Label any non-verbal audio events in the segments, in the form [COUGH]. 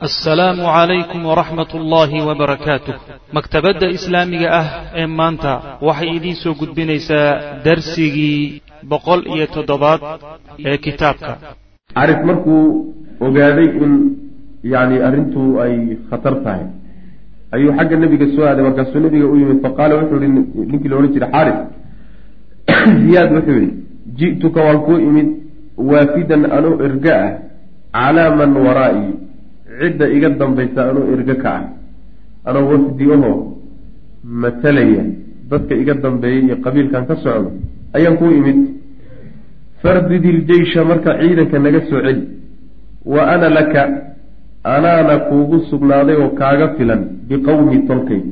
assalaamu calaykum waraxmat ullaahi wabarakaatuh maktabadda islaamiga ah ee maanta waxay idiin soo gudbinaysaa darsigii boqol iyo toddobaad ee kitaabka. Carif markuu ogaaday in yani arrintu ay khatar tahay ayuu xagga nebiga soo aaday. Markaasuu nebiga u yimid faqaala wuxuu yihi ninkii la odhan jiray xaarif [CLEARS THROAT] ziyaad wuxuu yihi ji'tuka waan kuu imid waafidan anoo erga ah calaa man waraa'i cidda iga dambaysa anoo erga ka ah anoo wafdi ahoo matalaya dadka iga dambeeyay iyo qabiilkan ka socdo ayaan kuu imid. Fardid iljeysha marka ciidanka naga soo celi. Wa ana laka anaana kuugu sugnaaday oo kaaga filan biqowmi tolkay.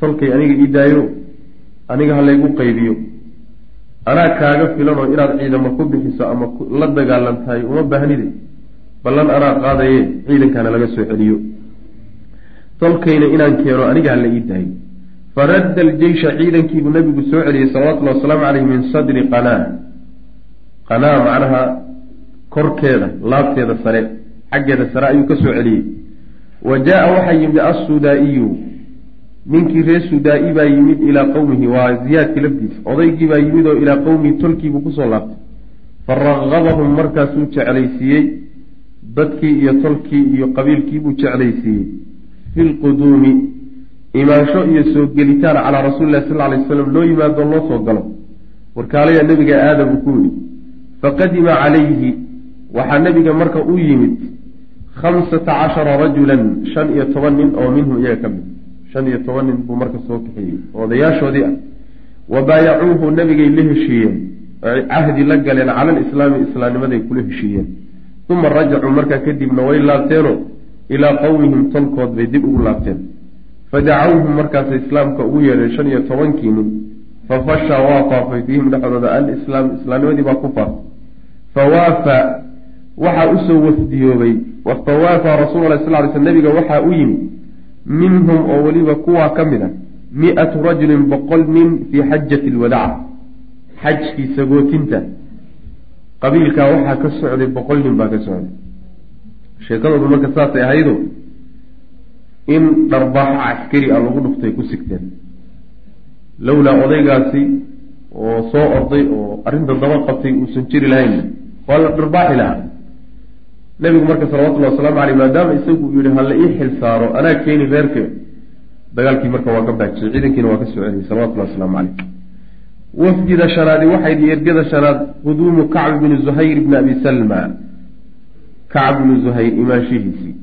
Tolkay aniga ii daayo aniga ha laygu qaybiyo. Anaa kaaga filan oo inaad ciidamo ku bixiso ama la dagaalantahay uma baahnide ballan anaa qaadaye ciidankana laga soo celiyo. Tolkayna inaan keeno aniga hala ii daayo faradda aljeysha ciidankiibuu nabigu soo celiyey salawatullahi wasalaamu caleyh min sadri qanaa. Qanaa macnaha korkeeda laabteeda sare xaggeeda sare ayuu ka soo celiyey wa jaa-a waxaa yimid assudaa-iyu. Ninkii reer sudaa-i baa yimid ilaa qowmihi waa ziyaadkii lafdiisa. Odaygii baa yimid oo ilaa qowmihi tolkiibuu ku soo laabtay. Fa raqabahum markaasuu jeclaysiiyey dadkii iyo tolkii iyo qabiilkiibuu jeclaysiiyey. Fi lquduumi imaansho iyo soo gelitaan calaa rasuuli lahi sal lay slam loo yimaado loo soo galo. Warkaalaya nebiga aadam uu ku yidhi faqadima calayhi waxaa nebiga marka u yimid khamsata cashara rajulan shan iyo toban nin oo minhum iyaga ka mid. Shan iyo toban nin buu marka soo kaxeeyey odayaashoodii ah. Wa baayacuuhu nebigay la heshiiyeen cahdi la galeen cala alislaami islaamnimaday kula heshiiyeen uma rajacuu markaa kadibna way laabteeno ilaa qowmihim tolkood bay dib ugu laabteen. Fadacawhum markaasay islaamka ugu yeedheen shan iyo tobankii nin fafasha waa faafay fiihim dhexdooda alislaam islaamnimadii baa ku faafay. Fawaafa waxaa u soo wafdiyoobay fawaafa rasuul lah sal ly sl nabiga waxaa u yimi minhum oo weliba kuwaa ka mid a mi-atu rajulin boqol nin fii xajati lwadaac xajkii sagootinta qabiilkaa waxaa ka socday boqol nin baa ka socday. Sheekadoodu marka saasay ahaydo in dharbaaxo caskari a lagu dhuftay ku sigteen. Lowlaa odaygaasi oo soo orday oo arrinta daba qabtay uusan jiri lahayn. Waa la dharbaaxi lahaa. Nebigu marka salawatullahi wasalaamu caleyh maadaama isagu uu yihi hala ii xil saaro anaa keeni reerke dagaalkii marka waa ka baajiyey ciidankiina waa ka soo celiyey salawatullahi wasalaamu caleyh wafdida shanaadi waxay dhi ergada shanaad quduumu kacb bni zuhayr bni abi salma. Kacb bni zuhayr imaanshihiisii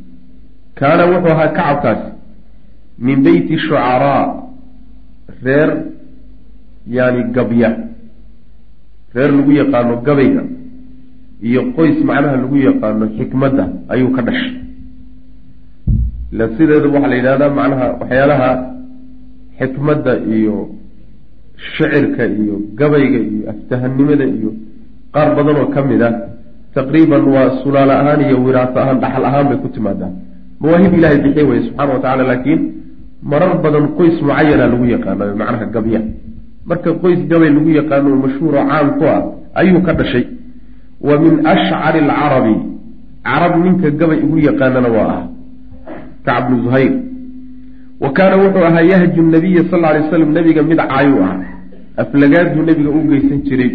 kaana wuxuu ahaa kacabkaasi min beyti shucaraa reer yani gabya. Reer lagu yaqaano gabayga iyo qoys macnaha lagu yaqaano xikmadda ayuu ka dhashay. Sideeda waxaa la yidhahdaa macnaha waxyaalaha xikmadda iyo shicirka iyo gabayga iyo aftahanimada iyo qaar badan oo ka mid ah taqriiban waa sulaalo ahaan iyo wiraaso ahaan dhaxal ahaan bay ku timaadaa mawaahib ilahay bixiy weye subxana wa tacala laakiin marar badan qoys mucayana lagu yaqaano macnaha gabya marka qoys gabay lagu yaqaano mashhuuro caam ku ah ayuu ka dhashay. Wa min ashcari alcarabi carab ninka gabay ugu yaqaanana waa ah kacb bnu zuhayr wa kaana wuxuu ahaa yahju nabiya sal alay slam nebiga mid caayu ah. Aflagaaduu nebiga u geysan jiray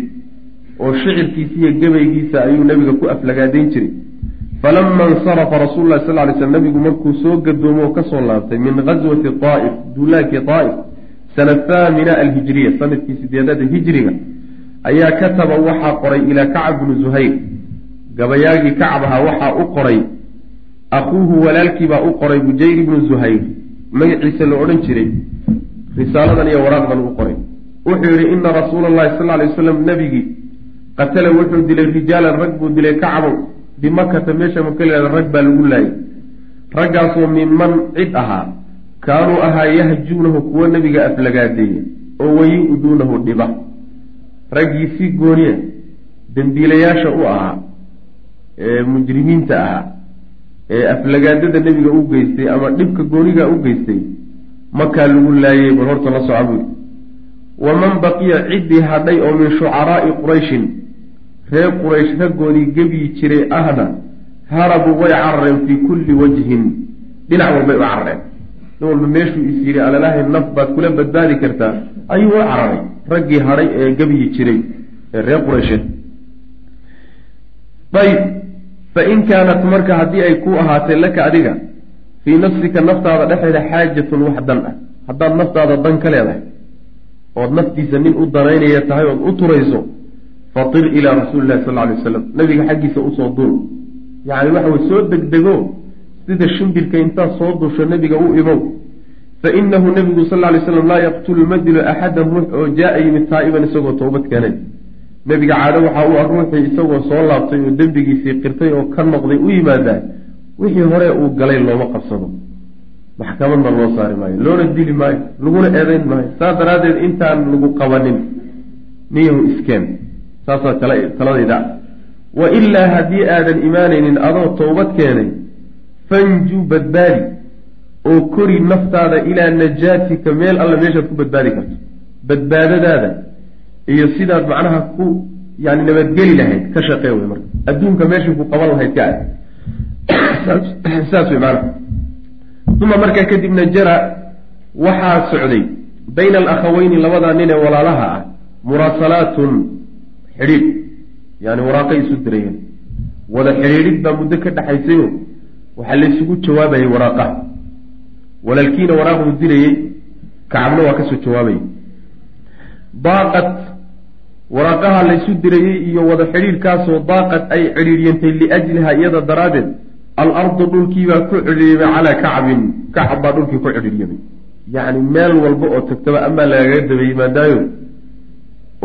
oo shicirkiisa iyo gabaygiisa ayuu nebiga ku aflagaadayn jiray. Falama insarafa rasuulu lahi sal lay sl nebigu markuu soo gadoomo oo ka soo laabtay min gaswati aaif duulaankii aaif sana thaamina alhijriya sannadkii sideedada hijriga ayaa kataba waxaa qoray ilaa kacb bnu zuhayr. Gabayaagii kacab ahaa waxaa u qoray akuuhu walaalkiibaa u qoray bujayr bnu zuhayr magaciisa la odhan jiray risaaladan iyo waraaqdan u qoray. Wuxuu yihi ina rasuula allahi sal lay wasalam nebigii qatala wuxuu dilay rijaalan rag buu dilay kacbow bimakata meesha makalada rag baa lagu laayay. Raggaasoo minman cid ahaa kaanuu ahaa yahjuunahu kuwa nebiga aflagaadeeya oo wayi-duunahu dhiba. Raggii si gooniya dembiilayaasha u ahaa ee mujrimiinta ahaa ee aflagaadada nebiga u geystay ama dhibka gooniga u geystay makaa lagu laayay bal horta la soca buy waman baqiya ciddii hadhay oo min shucaraa'i qurayshin reer quraysh raggoodii gebyi jiray ahna harabuu way carareen fii kulli wajhin dhinac walbay u carareen. Nin walba meeshuu is yidhi alalahay naf baad kula badbaadi kartaa. Ayuu u cararay raggii hadhay ee gebyi jiray ee reer qureysheed ayb fain kaanat marka haddii ay ku ahaatee laka adiga fii nafsika naftaada dhexeeda xaajatun wax dan ah. Haddaad naftaada dan ka leedahay ood naftiisa nin u danaynaya tahay ood u turayso fatir ilaa rasuuli lahi sal alay waslam nabiga xaggiisa u soo duul. Yacni waxa way soo degdego sida shimbirka intaad soo dusho nebiga u imow. Fa inahu nebigu sal ly slam laa yaqtulu ma dilo axadan ruux oo jaa-a yimid taa'iban isagoo toobad keenay nebiga caado waxaa u ah ruuxii isagoo soo laabtay oo dembigiisii qirtay oo ka noqday u yimaadaa wixii hore uu galay looma qabsado. Maxkamadna loo saari maayo loona dili maayo laguna eedayn maayo. Saas daraaddeed intaan lagu qabanin niyahu iskeen? Saasaa taladayda. Wa ilaa haddii aadan imaanaynin adoo towbad keenay fanju badbaadi oo kori naftaada ilaa najaatika meel alla meeshaad ku badbaadi karto. Badbaadadaada iyo sidaad macnaha ku yani nabadgeli lahayd ka shaqee wey marka. Adduunka meeshii ku qaban lahayd ka aad. [COUGHS] Saas wey maana uma markaa kadibna jara waxaa socday bayna alakhaweyni labadaa nin ee walaalaha ah muraasalaatun xidhiidh. Yani waraaqay isu dirayeen wada xidhiidhid baa muddo ka dhexaysayo waxaa laysugu jawaabayay waraaqaha walaalkiina waraaquu dirayey kacabna waa ka soo jawaabayay waraaqaha laysu dirayey iyo wada xidhiidhkaasoo daaqad ay cidhiidhyantay liajliha iyada daraaddeed alardu dhulkiibaa ku cidhiiryamay calaa kacbin kacab baa dhulkii ku cidhiiryamay yacni meel walba oo tagtaba amaa lagaga dabeeyey maadaayo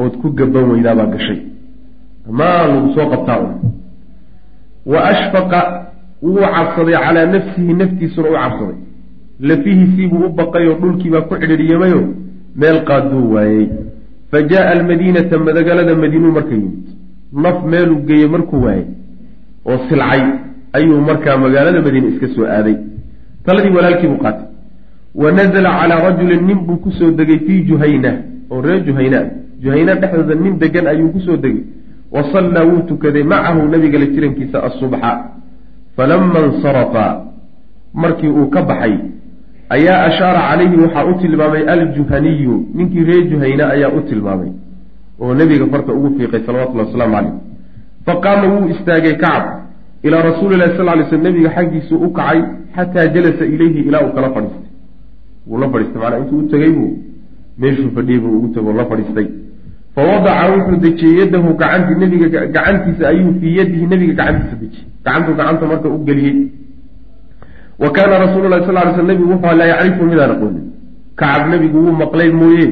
ood ku gaban weydaabaa gashay. Amaa lagu soo qabtaa un wa ashfaqa wuu cabsaday calaa nafsihi naftiisuna u cabsaday. Lafihiisiibuu u baqayoo dhulkiibaa ku cidhiiryamayo meel qaaduu waayey fa jaaa almadiinata madagalada madiinuu marka yimid naf meeluu geeyey markuu waayey oo silcay ayuu markaa magaalada madiine iska soo aaday taladii walaalkiibuu qaatay wa nazala calaa rajulin nin buu ku soo degay fii juhayna oo reer juhayna juhayna dhexdooda nin degan ayuu ku soo degay wa sallaa wuu tukaday macahu nabiga la jirankiisa asubxa falama insarafa markii uu ka baxay ayaa ashaara calayhi waxaa u tilmaamay aljuhaniyu. Ninkii reer juhayna ayaa u tilmaamay oo nebiga farta ugu fiiqay salawatullahi wasalaamu caleyh faqaama wuu istaagay kacab ilaa rasuuli lahi sal lay sl nabiga xaggiisuu u kacay xataa jalasa ilayhi ilaa uu kala fadhiistay wuu la fadhiistay macnaa intuu u tegay buu meeshuu fadhiyey buu ugu tego la fadhiistay fa wadaca wuxuu dejiyey yadahu gacanti nabiga gacantiisa ayuu fii yadihi nabiga gacantiisa dejiyey gacantuu gacanta marka u geliyey wa kaana rasuulu lahi sal ly sl nabigu wuxuu laa yacrifu midaan aqoonin kacab nebigu wuu maqlay mooye.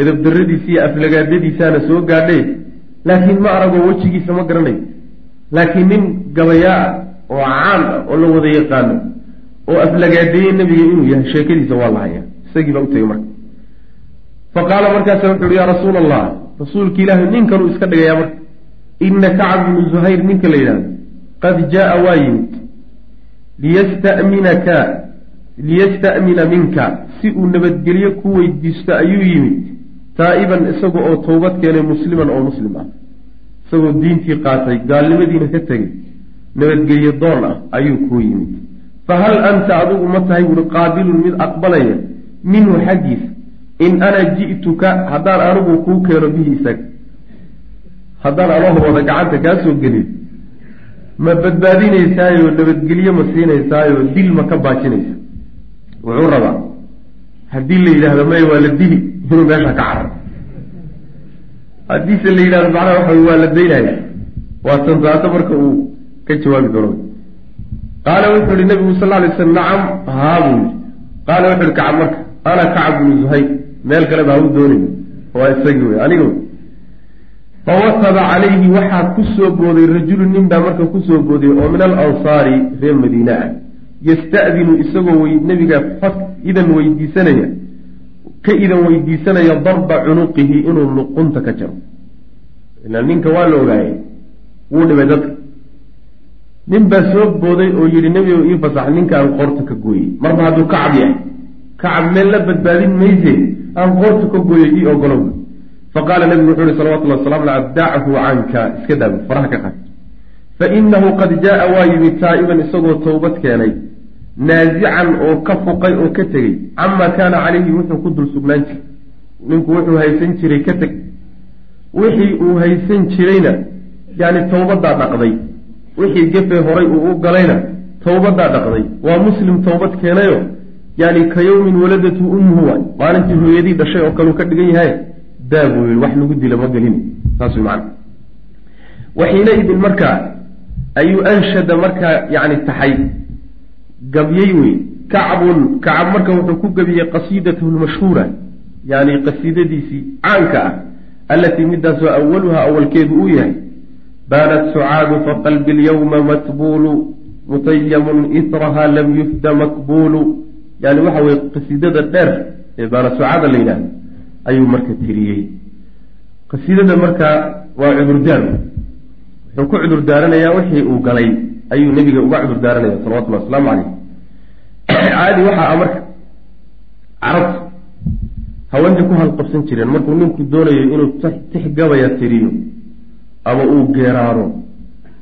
Edabdaradiisa iyo aflagaadadiisaana soo gaadhay laakiin ma aragoo wejigiisa ma garanayo laakiin nin gabayaa ah oo caan ah oo la wada yaqaano oo aflagaadeeyey nebiga inuu yahay sheekadiisa waa la hayaa. Isagii baa u tegey marka. Fa qaala markaasa wuxu uhi yaa rasuula allah rasuulka ilaahi ninkanuu iska dhigayaa marka. Ina kacab bnu zuhayr ninka la yidhahdo qad jaaa waa yimid liyastaminaka liyasta'mina minka. Si uu nabadgelyo ku weydiisto ayuu yimid taa'iban isaga oo towbad keenay musliman oo muslim ah. Isagoo diintii qaatay gaalnimadiina ka tegay nabadgelyo doon ah ayuu kuu yimid. Fa hal anta adigu ma tahay buuri qaabilun mid aqbalaya minhu xaggiisa in ana ji'tuka haddaan anigu kuu keeno bihi isaga haddaan anoo gacanta kaa soo gelin ma badbaadinaysaayoo nabadgelyo ma siinaysaayo dil ma ka baajinaysa wuxuu rabaa haddii la yidhaahdo may waa la dili inuu meesha ka carar. Haddiise la yidhahdo macnaha waxa waa la daynaya waa santaato marka uu ka jawaabi doono. Qaala wuxuu yihi nabigu sal lay slam nacam haa buu yihi qaala wuxu yihi kacab marka ana kacab bnu zuhayr meel kaleba ha u doonayn waa isagii wey aniga fawasaba calayhi waxaa ku soo booday rajulu nin baa marka ku soo booday oo min alansaari reer madiine ah yasta'dinu isagoo nebiga fak idan weydiisanaya ka idan weydiisanaya darba cunuqihi inuu luqunta ka jaro ilaa ninka waa la ogaayay wuu dhibay dadka nin baa soo booday oo yidhi nebigo ii fasax ninkaan qoorta ka gooyey marba hadduu kacab yahay kacab meel la badbaadin mayse aan qoorta ka gooyey ii ogolow faqaala nabigu wuxuu yihi salawatullah waslamu ala dachu canka iska daago faraha ka qaad fa inahu qad jaa waa yimid taa'iban isagoo towbad keenay naasican oo ka fuqay oo ka tegey camaa kaana calayhi wuxuu ku dul sugnaan jiray ninku wuxuu haysan jiray ka teg wixii uu haysan jirayna yani towbadaa dhaqday wixii gefe horay uu u galayna towbadaa dhaqday waa muslim towbad keenayo yani ka yowmin waladatu ummuhu waay maalintii hooyadii dhashay oo kaleu ka dhigan yahay daa buu wax lagu dila ma gelin. Saas macana waxiinaidin markaa ayuu anshada markaa yani taxay. Gabyey wey kacbun kacab marka wuxuu ku gebiyey qasiidatahu lmashhuura. Yani qasiidadiisii caanka ah allatii midaasoo awaluhaa awalkeedu uu yahay. Baanat sucaadu faqalbi lyawma matbuulu mutayamun israha lam yufda makbuulu. Yani waxa weye qasiidada dheer ee baanat sucaada la yidhahdo ayuu marka tiriyey. Qasiidada markaa waa cudurdaar wuxuu ku cudur daaranayaa wixii uu galay. Ayuu nebiga uga cudur daaranaya salawatullahi wasalaamu caleyh caadi waxaa a marka carabta haweenka ku halqabsan jireen. Markuu ninku doonayo inuu tix gabaya tiriyo ama uu geeraaro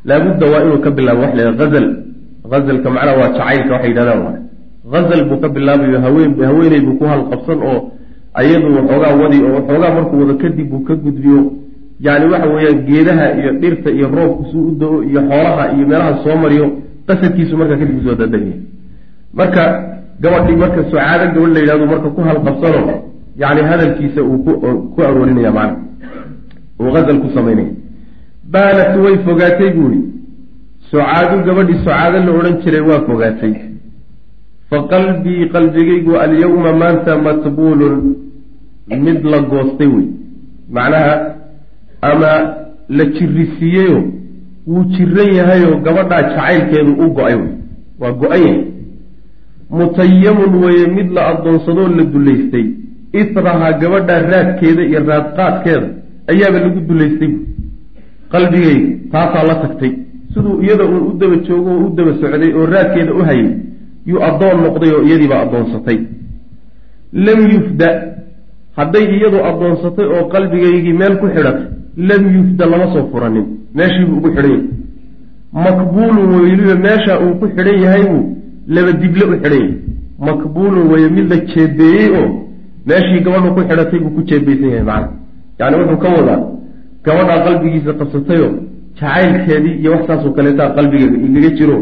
laabudda waa inuu ka bilaabo wax la hazal hazalka macnaha waa jacaylka waxay yidhahdaan waa hazal buu ka bilaabayo haween haweeney buu ku halqabsan oo ayadu waxoogaa wadi oo waxoogaa markuu wado kadib uu ka gudbiyo. Yani waxa weeyaan geedaha iyo dhirta iyo roobku suu u da'o iyo xoolaha iyo meelaha soo mariyo qasadkiisu markaa kadib u soo dadegaya marka gabadhii marka sucaado gabadh la yidhahdo marka ku halqabsano yani hadalkiisa uu ku aroorinaya macna. Uu hazal ku samaynaya baanat way fogaatay buuri sucaadu gabadhii sucaado la odhan jiray waa fogaatay. Fa qalbii qalbigaygu alyawma maanta matbuulun mid la goostay wey macnaha ama la jirisiiyeyo wuu jiran yahayoo gabadhaa jacaylkeedu u go'ay wey waa go-an yahay. Mutayamun weeye mid la addoonsadoo la dullaystay. Israhaa gabadhaa raadkeeda iyo raadqaadkeeda ayaaba lagu dullaystay bu qalbigayga taasaa la tagtay. Siduu iyada uun u daba joogo oo u daba socday oo raadkeeda u hayay yuu addoon noqday oo iyadiibaa addoonsatay. Lam yufda hadday iyadu addoonsatay oo qalbigaygii meel ku xidhatay lam yufda lama soo furanin. Meeshiibuu ugu xidhan yahay. Makbuulun weliba meesha uu ku xidhan yahay buu laba dible u xidhan yahay. Makbuulun weye mid la jeebeeyey oo meeshii gabadhu ku xidhatay buu ku jeebeysan yahay macana yacni wuxuu ka wadaa gabadhaa qalbigiisa qabsatayoo jacaylkeedii iyo wax saasoo kaleetaa qalbiga igaga jiro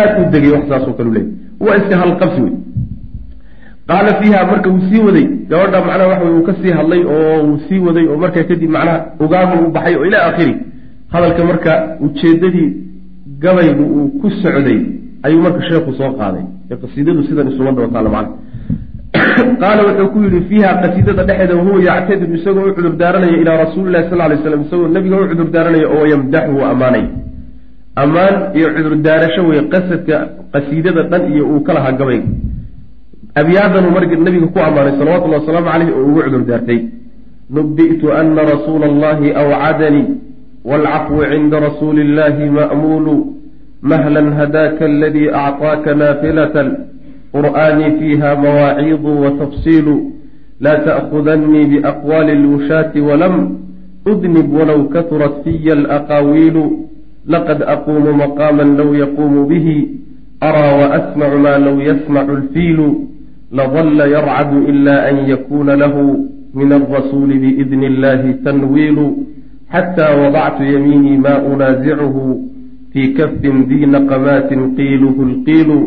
aad u degay wax saasoo kale u leeyay waa iska halqabsi wey qaala fiiha marka wuu sii waday gabadha macnaha waxa wey uu ka hadlay oo wuu sii waday oo markaa kadib macnaha ogaamu u baxay oo ilaa aakhiri hadalka marka ujeedadii gabaygu uu ku socday ayuu marka sheekhu soo qaaday ee qasiidadu sidan isuma daba taalla macna qaala wuxuu ku yidhi fiiha qasiidada dhexeeda wahuwa yactadiru isagoo u cudur daaranaya ilaa rasuulilahi sal lay slam isagoo nabiga u cudur daaranaya oo yamdaxu ammaanay ammaan iyo cudur daarasho wey qasadka qasiidada dhan iyo uu ka lahaa gabayga abyaadanuu marka nabiga ku ammaanay salawatullahi wasalaamu caleyh oo ugu cudur daartay nubi'tu ana rasuula allahi awcadanii waalcafwu cinda rasuuli illahi ma'muulu mahlan hadaaka aladii acطaaka naafilatan qur'aanii fiiha mawaaciidu watafsiilu laa ta'khudannii biaqwaali lwushaati walam udnib walow katurat fiya alaqaawiilu laqad aquumu maqaaman low yaquumu bihi araa waasmacu maa low yasmacu alfiilu ladalla yarcadu ila an yakuuna lahu min alrasuuli biidni illahi tanwiilu xataa wadactu yamiinii ma unaasicuhu fii kafin dii naqamaatin qiiluhu lqiilu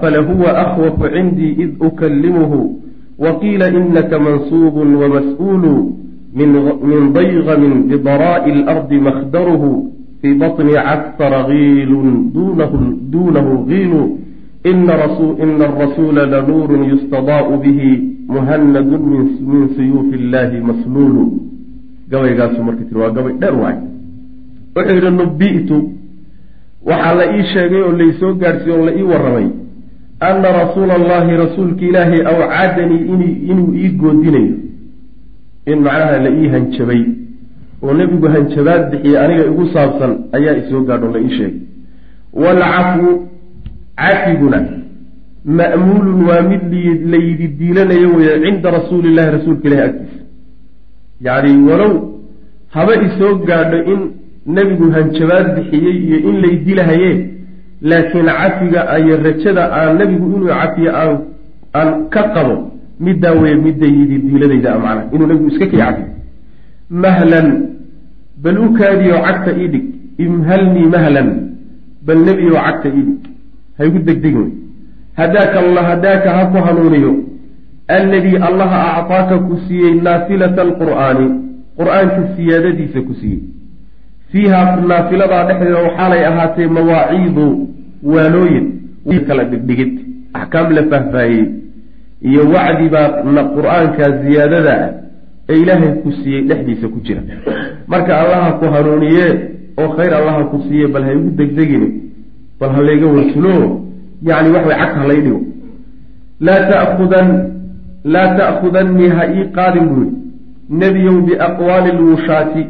falahuwa akhwafu cindii id ukalimuhu waqiila inaka mansuubun wamas'uulu min daygamin bidaraa'i alardi makhdaruhu fii baطni casfara giilun duunahu giilu ina arasuula lanuurun yustadaa'u bihi muhanadun min suyuufi illahi masluulu gabaygaasu marka tiri waa gabay dheer waay wuxuu yidhi nubi'tu waxaa la ii sheegay oo laysoo gaadhsiiye oo la ii warramay anna rasuula allahi rasuulka ilaahay awcadanii inuu ii goodinayo in macnaha la ii hanjabay oo nebigu hanjabaad bixiyey aniga igu saabsan ayaa isoo gaadh oo la ii sheegay waalcafwu cafiguna ma'muulun waa mid layidi diilanayo weeye cinda rasuuli illahi rasuulka ilahi agtiisa. Yacni walow haba isoo gaadho in nebigu hanjabaad bixiyey iyo in lay dilahaye laakiin cafiga iyo rajada aan nebigu inuu cafiyo aan aan ka qabo middaa weye midda yidi diiladayda macna inuu nebigu iska kii cafiyo. Mahlan bal u kaadiyo cagta ii dhig. Imhalnii mahlan bal nebiyo cagta ii dhig haygu degdegin wey. Hadaaka allah hadaaka ha ku hanuuniyo. Alladii allaha actaaka ku siiyey naafilata alqur'aani. Qur'aanka siyaadadiisa ku siiyey. Fiiha naafiladaa dhexdeeda waxaalay ahaatee mawaaciidu waanooyin kala dhigdhigid axkaam la fahfaahiyey iyo wacdi baa qur'aanka ziyaadada ah ee ilaahay ku siiyey dhexdiisa ku jira. Marka allaha ku hanuuniye oo khayr allaha ku siiye bal ha igu degdegine bal ha layga warsulo yani waxway cagta halay dhigo. Laa takudan laa ta'khudannii ha ii qaadin buri. Nebiyow biaqwaali lwushaati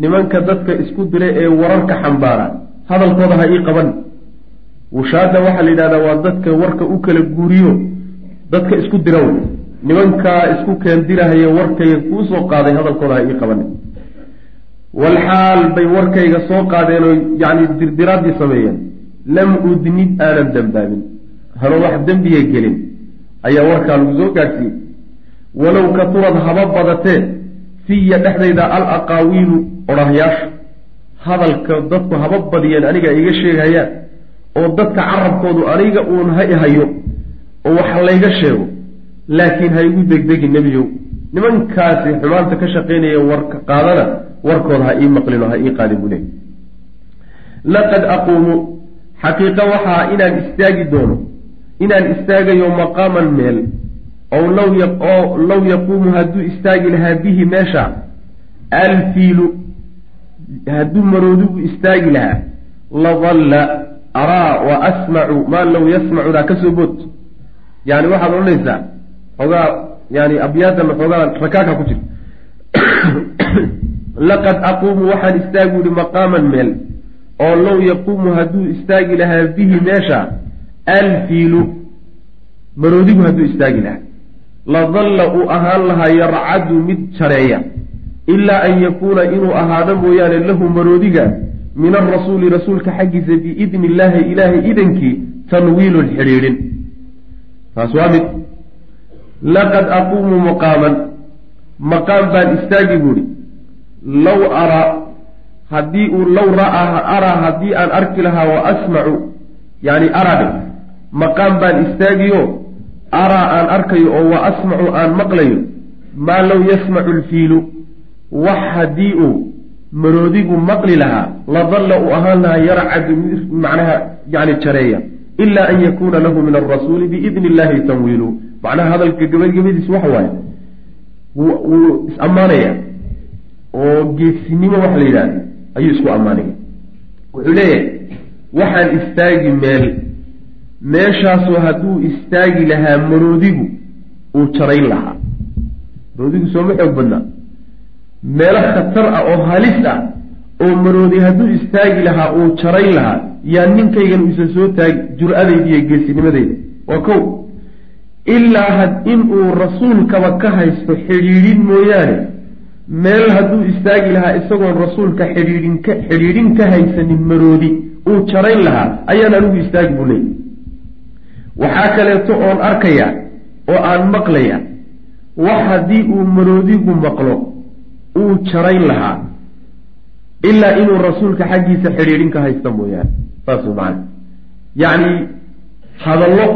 nimanka dadka isku dira ee wararka xambaara. Hadalkooda ha ii qaban. Wushaada waxaa la yidhahdaa waa dadka warka u kala guuriyo. Dadka isku dira wey nimankaa isku keendirahaya warkayga kuusoo qaaday hadalkooda ha ii qaban. Walxaal bay warkayga soo qaadeenoo yani dirdiraaddii sameeyeen lam udnib aanan dembaabin hanoo wax dembiga gelin. Ayaa warkaa lagu soo gaadhsiiyey walow katurad haba badatee fiya dhexdayda al aqaawiilu odhahyaasha. Hadalka dadku haba badiyeen aniga iga sheegayaan oo dadka carabkoodu aniga uun ha ihayo oo wax layga sheego laakiin ha igu degdegin nebiyow nimankaasi xumaanta ka shaqaynaya warka qaadana warkooda ha ii maqlin oo ha ii qaadin buu leey laqad aquumu xaqiiqa waxaa inaan istaagi doono inaan istaagayo maqaaman meel ow oo law yaquumu hadduu istaagi lahaa bihi meesha alfiilu hadduu maroodigu istaagi lahaa ladalla araa wa asmacu maa law yasmacunaa ka soo bood. Yani waxaad odhanaysaa xoogaa yani abyaadan xoogaa rakaaka ku jira. [COUGHS] Laqad aquumu waxaan istaagi uhi maqaaman meel oo low yaquumu hadduu istaagi lahaa bihi meesha alfiilu maroodigu hadduu istaagi lahaa. Ladalla uu ahaan lahaa yarcadu mid jareeya ilaa an yakuuna inuu ahaado mooyaane lahu maroodiga min arasuuli rasuulka xaggiisa biidni illaahi ilaahay idankii tanwiilun xidhiidhin. Taas waa mid. Laqad aquumu maqaaman. Maqaam baan istaagi buuhi. Low araa haddii uu low ra'aa araa haddii aan arki lahaa wa asmacu yani arabe maqaam baan istaagiyo araa aan arkayo oo wa asmacu aan maqlayo maa low yasmacu lfiilu wax haddii uu maroodigu maqli lahaa ladalla uu ahaan lahaa yarcadu macnaha yani jareeya ilaa an yakuuna lahu min alrasuuli biidni illahi tanwiilu. Macnaha hadalka gabagabadiis waxa waaye wuu is-ammaanaya oo geesinimo waxa la yidhahda ayuu isku ammaanaya wuxuu leeyahay waxaan istaagi meel. Meeshaasoo hadduu istaagi lahaa maroodigu uu jarayn lahaa. Maroodigu sooma xoog badnaa. Meelo khatar ah oo halis ah oo maroodi hadduu istaagi lahaa uu jarayn lahaa yaa ninkaygan isa soo taagi jur-adayda iyo geesinimadeyda waa kow ilaa had inuu rasuulkaba ka haysto xidhiidhin mooyaane meel hadduu istaagi lahaa isagoon rasuulka xidhiidhin ka xidhiidhin ka haysanin maroodi uu jarayn lahaa ayaan anigu istaagi buu leeyay waxaa kaleeto oon arkaya oo aan maqlaya wax haddii uu maroodigu maqlo uu jarayn lahaa ilaa inuu rasuulka xaggiisa xidhiidhin ka haysta mooyaane. Saas way macana yacni hadallo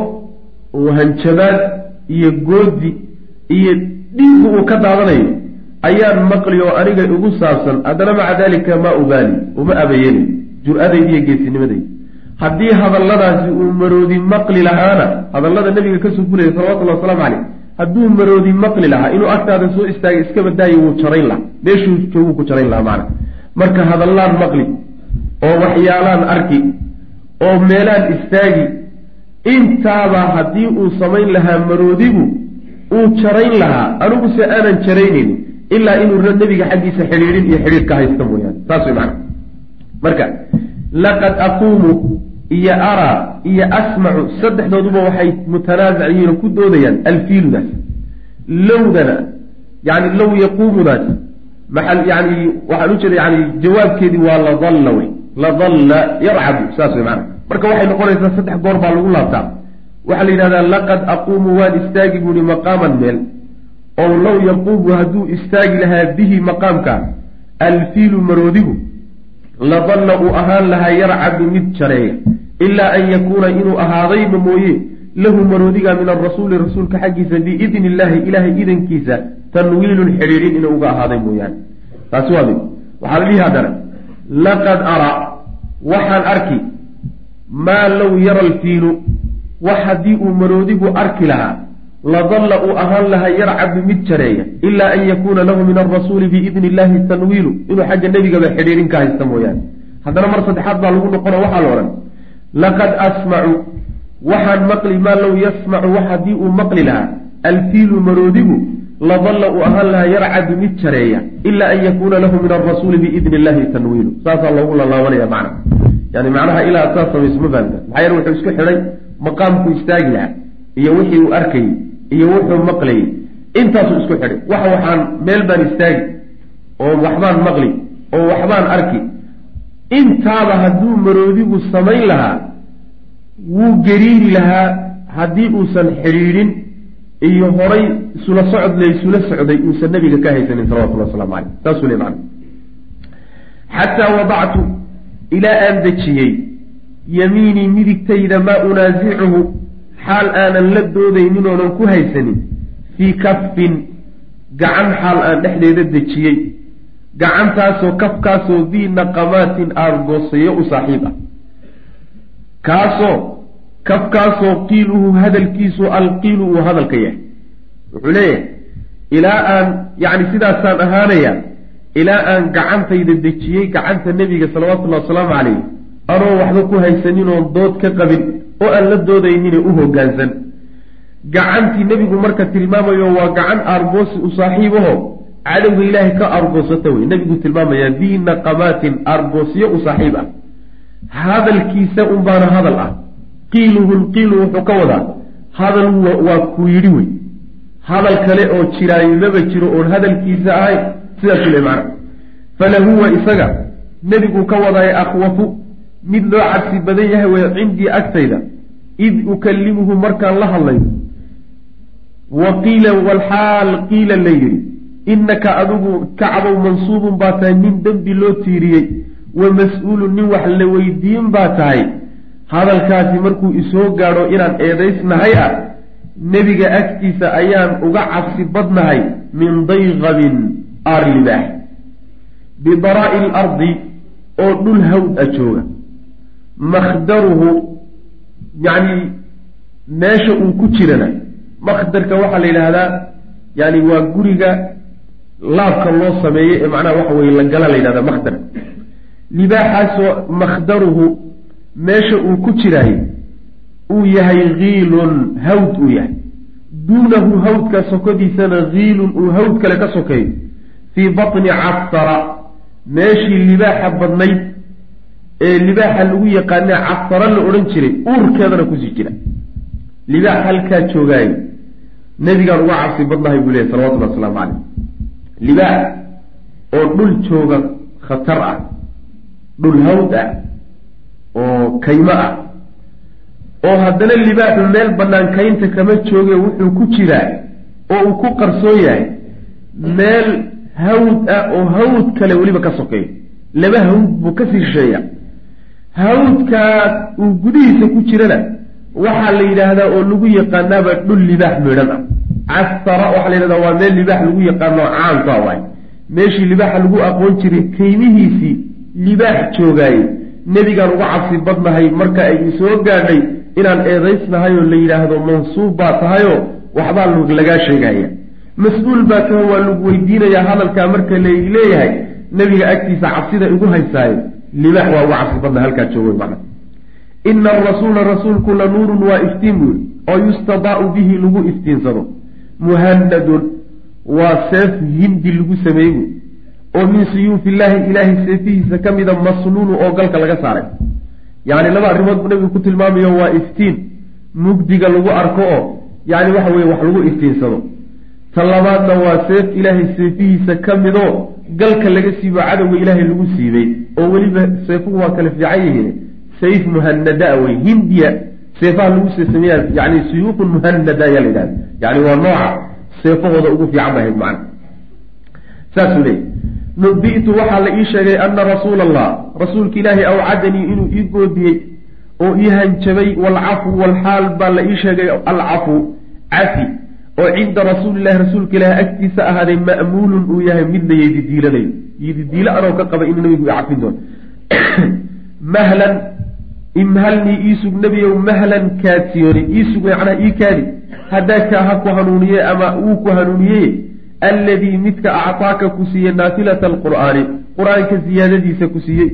oo hanjabaad iyo goodi iyo dhiiggu uu ka daadanayo ayaan maqli oo aniga igu saabsan haddana maca daalika maa ubaali uma abayeelin jur-adayda iyo geesinimadayda haddii hadalladaasi uu maroodi maqli lahaana hadallada nabiga ka soo fulaya salawatullahi wasalaamu caleyh hadduu maroodi maqli lahaa inuu agtaada soo istaagay iska badaayo wuu jarayn lahaa. Meeshuu jooguu ku jarayn lahaa macana marka hadallaan maqli oo waxyaalaan arki oo meelaan istaagi intaabaa haddii uu samayn lahaa maroodigu uu jarayn lahaa anigu se aanan jaraynaynin ilaa inuu nebiga xaggiisa xidhiidhin iyo xidhiidh ka haysta mooyaane. Saas way macana marka laqad aquumu iyo araa iyo asmacu saddexdooduba waxay mutanaasac yihiin oo ku doodayaan alfiiludaas. Lowdana yani low yaquumudaas maal yani waxaan u jeeda yani jawaabkeedii waa ladalla wey. Ladalla yarcabu saas wey maana marka waxay noqonaysaa saddex goor baa lagu laabtaa. Waxaa la yidhahdaa laqad aquumu waan istaagi buuhi maqaaman meel ow low yaquumu hadduu istaagi lahaa bihi maqaamka alfiilu maroodigu ladalla uu ahaan lahaa yarcabu mid jareeya ilaa an yakuuna inuu ahaadayba mooye lahu maroodiga min arasuuli rasuulka xaggiisa biidni illaahi ilaahay idankiisa tanwiilun xidhiidhin inuu uga ahaaday mooyaane. Taasi waa mid. Waxaa la dhihi haddana laqad araa waxaan arki maa low yara alfiilu wax haddii uu maroodigu arki lahaa ladalla uu ahaan lahaa yarcabu mid jareeya ilaa an yakuuna lahu min alrasuuli biidni illaahi tanwiilu inuu xagga nebigaba xidhiidhin ka haysta mooyaane. Haddana mar saddexaad baa lagu noqono waxaa la odhan laqad asmacu waxaan maqli maa low yasmacu wax haddii uu maqli lahaa alfiilu maroodigu ladalla uu ahaan lahaa yarcadu mid jareeya ilaa an yakuuna lahu min alrasuuli biidni illahi tanwiilu. Saasaa loogu lalaabanaya macna. Yani macnaha ilaa saas samayso ma fahamta maxaa yeele wuxuu isku xidhay maqaamku istaagi lahaa iyo wixii uu arkayey iyo wuxuu maqlayey intaasuu isku xidhay. Wax waxaan meel baan istaagi oo waxbaan maqli oo waxbaan arki. Intaaba hadduu maroodigu samayn lahaa wuu gariiri lahaa haddii uusan xidhiidhin iyo horay isula socod laysula socday uusan nabiga ka haysanin salawatullah waslamu caleyh saasuu le macana xataa wadactu ilaa aan dejiyey yamiinii midigtayda maa unaasicuhu xaal aanan la doodaynin oonan ku haysanin fii kafin gacan xaal aan dhexdeeda dejiyey. Gacantaasoo kafkaasoo dii naqamaatin aargoosayo u saaxiib ah. Kaasoo kafkaasoo qiiluhu hadalkiisu alqiilu uu hadalka yahay. Wuxuu leeyahay ilaa aan yacni sidaasaan ahaanaya ilaa aan gacantayda dejiyey gacanta nebiga salawatullahi wasalaamu calayh anoo waxba ku haysanin oon dood ka qabin oo aan la doodaynine u hoggaansan gacantii nebigu marka tilmaamayo waa gacan aargoosi u saaxiibaho cadowga ilaahay ka argoosata wey. Nebigu tilmaamayaa dii naqamaatin argoosyo u saaxiib ah. Hadalkiisa unbaana hadal ah. Qiiluhu lqiilu wuxuu ka wadaa hadal waa kuu yidhi wey. Hadal kale oo jiraayo maba jiro oon hadalkiisa ahayn sidaasu le macna. Falahuwa isaga nebigu ka wadaayo akhwafu mid loo cabsi badan yahay way cindii agtayda. Id ukallimuhu markaan la hadlayo wa qiila walxaal qiila la yidhi innaka adigu kacbow mansuubun baa tahay nin dembi loo tiiriyey. Wa mas'uulun nin wax la weydiin baa tahay. Hadalkaasi markuu isoo gaadho inaan eedaysnahay ah nebiga agtiisa ayaan uga cabsi badnahay min dayqabin aarlibaax bidaraa'i alardi oo dhul hawd a jooga makhdaruhu yacni meesha uu ku jirana makhdarka waxaa la yidhaahdaa yani waa guriga laabka loo sameeyo ee macnaha waxa weye la gala la yidhahda makhdar libaaxaasoo makhdaruhu meesha uu ku jiraay uu yahay kiilun hawd uu yahay duunahu hawdka sokodiisana kiilun uu hawd kale ka sokeeyo fii batni cafsara meeshii libaaxa badnayd ee libaaxa lagu yaqaane cafsara la odhan jiray uurkeedana ku sii jira. Libaax halkaa joogaay nebigaan uga cabsi badnahay buu leeyahy salawatullahi wasalaamu caleyh libaax oo dhul jooga khatar ah dhul hawd ah oo kaymo ah oo haddana libaaxu meel bannaan kaynta kama jooge wuxuu ku jiraa oo uu ku qarsoon yahay meel hawd ah oo hawd kale weliba ka sokeeyo laba hawd buu ka sii shisheeya hawdkaas uu gudihiisa ku jirana waxaa la yidhaahdaa oo lagu yaqaanaaba dhul libaax meedhan ah casara waxaa la yidhahdaa waa meel libaax lagu yaqaano caanka waay meeshii libaaxa lagu aqoon jiray kaymihiisii libaax joogaaye nebigaan uga cabsi badnahay marka ay isoo gaadhay inaan eedaysnahay oo la yidhaahdo mansuub baa tahayoo waxbaa lagaa sheegaya. Mas'uul baa taho waa lagu weydiinayaa hadalkaa marka la leeyahay nebiga agtiisa cabsida igu haysaayo libaax waa uga cabsi badnahay halkaa joogo macna ina arasuula rasuulku la nuurun waa iftiin buuri oo yustadaau bihi lagu iftiinsado. Muhanadun waa seef hindi lagu sameeyey buuri. Oo min suyuufi illaahi ilaahay seefihiisa ka mida masnuunu oo galka laga saaray. Yacni laba arrimood buu nabigu ku tilmaamayo waa iftiin. Mugdiga lagu arko oo yacni waxa weye wax lagu iftiinsado ta labaadna waa seef ilaahay seefihiisa ka midoo galka laga siibo cadowga ilaahay lagu siibay oo weliba seefuhu waa kala fiican yihiin. Sayf muhanadaa wey hindiya seefaha lagu seesameeya yani suyuufun muhanada ayaa la yidhahda yani waa nooca seefahooda ugu fiican bahayd macna saasuu leeyay nubitu waxaa la ii sheegay ana rasuula allah rasuulka ilaahay awcadanii inuu ii goodiyey oo ii hanjabay walcafu walxaal baa la ii sheegay alcafu cafi oo cinda rasuulilahi rasuulka ilaahi agtiisa ahaaday ma'muulun uu yahay mid la yedidiilanayo yedidiilo anoo ka qaba inuu nabigu i cafin doono. [COUGHS] Mahlan imhalnii iisug nebiyow mahlan kaadsiyooni. Iisug macnaha ii kaadi. Haddaaka ha ku hanuuniye ama wuu ku hanuuniyey alladii midka actaaka ku siiyey naafilata alqur'aani qur'aanka siyaadadiisa ku siiyey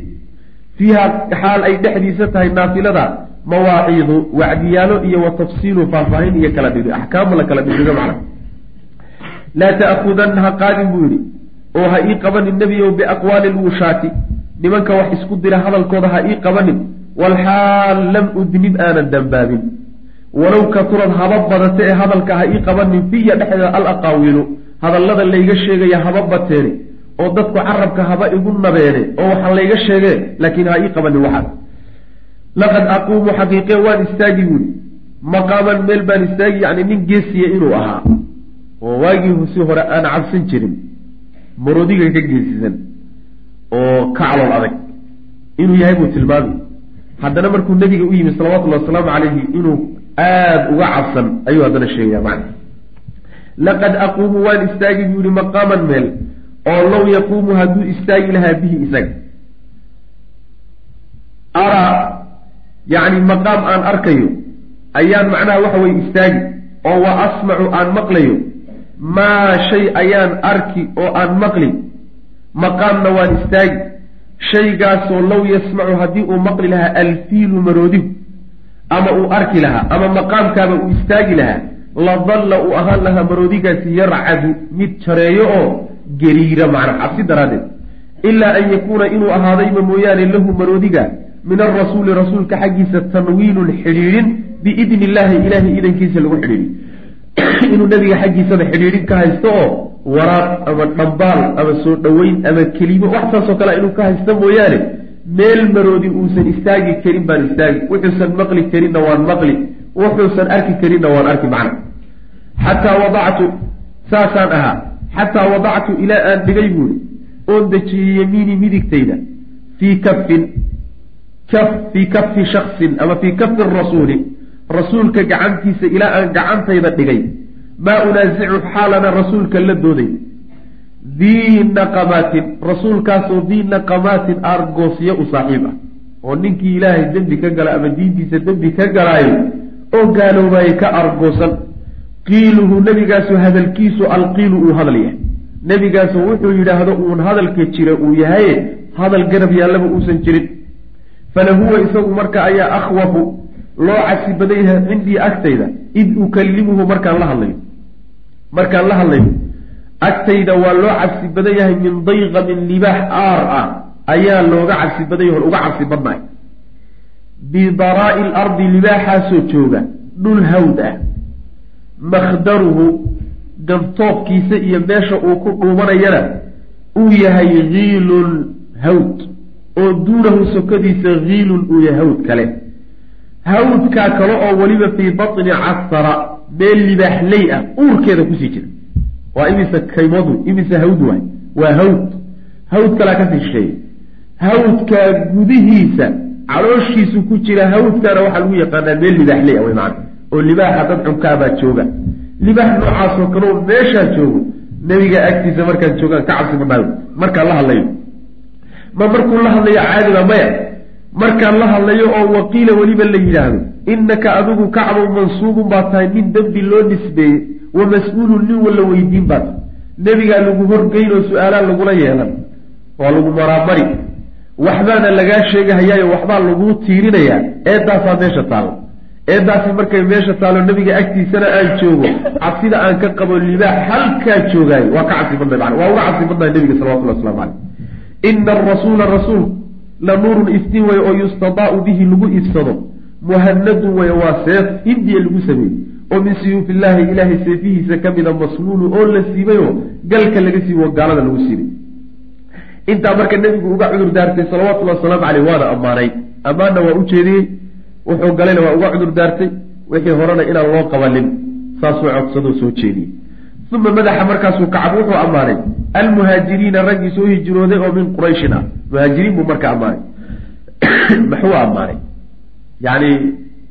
fiiha xaal ay dhexdiisa tahay naafilada mawaaciidu wacdiyaalo iyo wa tafsiilu faahfaahin iyo kala dhigi axkaam la kala dhigdhigo macna laa ta'khudanna ha qaadin buu yidhi oo ha ii qabanin nebiyow biaqwaali lwushaati nimanka wax isku dira hadalkooda ha ii qabanin walxaal lam udnib aanan dambaabin. Walow katurad haba badate ee hadalka ha ii qabanin fiya dhexdeeda al aqaawiilu hadallada layga sheegaya haba bateene oo dadku carabka haba igu nabeene oo waxa layga sheegee laakiin ha ii qabanin waxaas laqad aquumu xaqiiqe waan istaagi buuri. Maqaaman meel baan istaagi yacni nin geesiya inuu ahaa. Oo waagii si hore aan cabsan jirin. Marodiga ka geesisan. Oo ka calool adag. Inuu yahay buu tilmaami haddana markuu nebiga u yimi salawatullahi wasalaamu calayhi inuu aada uga cabsan ayuu haddana sheegaya macna laqad aquumu waan istaagi buu yihi maqaaman meel oo low yaquumu hadduu istaagi lahaa bihi isaga. Araa yacni maqaam aan arkayo ayaan macnaha waxa weye istaagi oo wa asmacu aan maqlayo. Maa shay ayaan arki oo aan maqli maqaamna waan istaagi. Shaygaasoo low yasmacu haddii uu maqli lahaa alfiilu maroodigu ama uu arki lahaa ama maqaamkaaba uu istaagi lahaa ladalla uu ahaan lahaa maroodigaasi yarcadu mid jareeyo oo gariira macna cabsi daraaddeed. Ilaa an yakuuna inuu ahaadayba mooyaane lahu maroodiga min arasuuli rasuulka xaggiisa tanwiinun xidhiidhin biidni illaahi ilaahay idankiisa lagu xidhiidhi [CLEARS THROAT] inuu nabiga xaggiisaba xidhiidhin ka haysto oo waraaq ama dhambaal ama soo dhoweyn ama kelimo wax saasoo kale inuu ka haysto mooyaane meel maroodi uusan istaagi karin baan istaagi. Wuxuusan maqli karinna waan maqli wuxuusan arki karinna waan arki macna. Xataa wadactu saasaan ahaa xataa wadactu ilaa aan dhigay buuri oon dejiyey yamiini midigtayda fii kafin kaf fii kafi shaksin ama fii kafi rasuuli. Rasuulka gacantiisa ilaa aan gacantayda dhigay. Maa unaasicu xaalana rasuulka la dooday. Dii naqamaatin rasuulkaasoo dii naqamaatin aargoosyo u saaxiib ah. Oo ninkii ilaahay dembi ka gala ama diintiisa dembi ka galaayo oo gaaloobaayay ka argoosan qiiluhu nebigaasu hadalkiisu alqiilu uu hadal yahay. Nebigaasu wuxuu yidhaahdo uun hadalka jira uu yahaye hadal garab yaallaba uusan jirin. Falahuwa isagu marka ayaa akhwafu loo casi badan yahay cindii agtayda id ukalimuhu markaan la hadlayo markaan la hadlayo agtayda waa loo cabsi badan yahay min dayqamin libaax aar ah ayaa looga cabsi badan yahay uga cabsi badnahay bidaraa'i lardi libaaxaasoo jooga dhul hawd ah makhdaruhu gantoobkiisa iyo meesha uu ku dhuumanayana uu yahay hiilun hawd oo duunahu sokadiisa hiilun uu yahay hawd kale. Hawdkaa kale oo weliba fii batni casara meel libaaxley ah uurkeeda ku sii jira. Waa imise kaymood imise hawd waay. Waa hawd. Hawd kalaa ka sii shisheeya hawdkaa gudihiisa calooshiisu ku jira hawdkaana waxaa lagu yaqaanaa meel libaaxley ah way macana oo libaaxa dad cunkaabaa jooga. Libaax noocaasoo kaleo meeshaa joogo nebiga agtiisa markaan joogaan ka cabsi badnaayo markaan la hadlayo. Ma markuu la hadlayo caadiba maya. Markaan la hadlayo oo waqiila weliba la yidhaahdo innaka adigu kacbow mansuubun baa tahay nin dembi loo nisbeeyey wa mas'uulun nin walla weydiin baa tahay. Nebigaa lagu horgeyn oo su'aalaa lagula yeelan. Waa lagu maraamari. Waxbaana lagaa sheegahayaayo waxbaa laguu tiirinayaa. Eedaasaa meesha taalla eedaasi markay meesha taalo nebiga agtiisana aan joogo. Cabsida aan ka qabo libaax halkaa joogaayo waa ka cabsi badnay man waa uga cabsi badnahay nebiga salawatullah waslamu caleyh ina arasuula rasuul la nuurun iftiin way oo yustadaau bihi lagu ifsado muhanadun way waa seef hindiya lagu sameeyey. Oo min siyuufi illaahi ilaahay seefihiisa ka mida masluulu oo la siibayoo galka laga siibo gaalada lagu siibay. Intaa marka nebigu uga cudur daartay salawatullhi wasalaamu caleyh waana ammaanay. Ammaanna waa u jeediyey wuxuu galayna waa uga cudur daartay wixii horena inaan loo qabanin saasuu codsadoo soo jeediyey. Uma madaxa markaasuu kacab wuxuu ammaanay. Almuhaajiriina raggii soo hijrooday oo min qurayshin ah. Muhaajiriin buu marka ammaanay. [COUGHS] Muxuu ammaanay? Yacni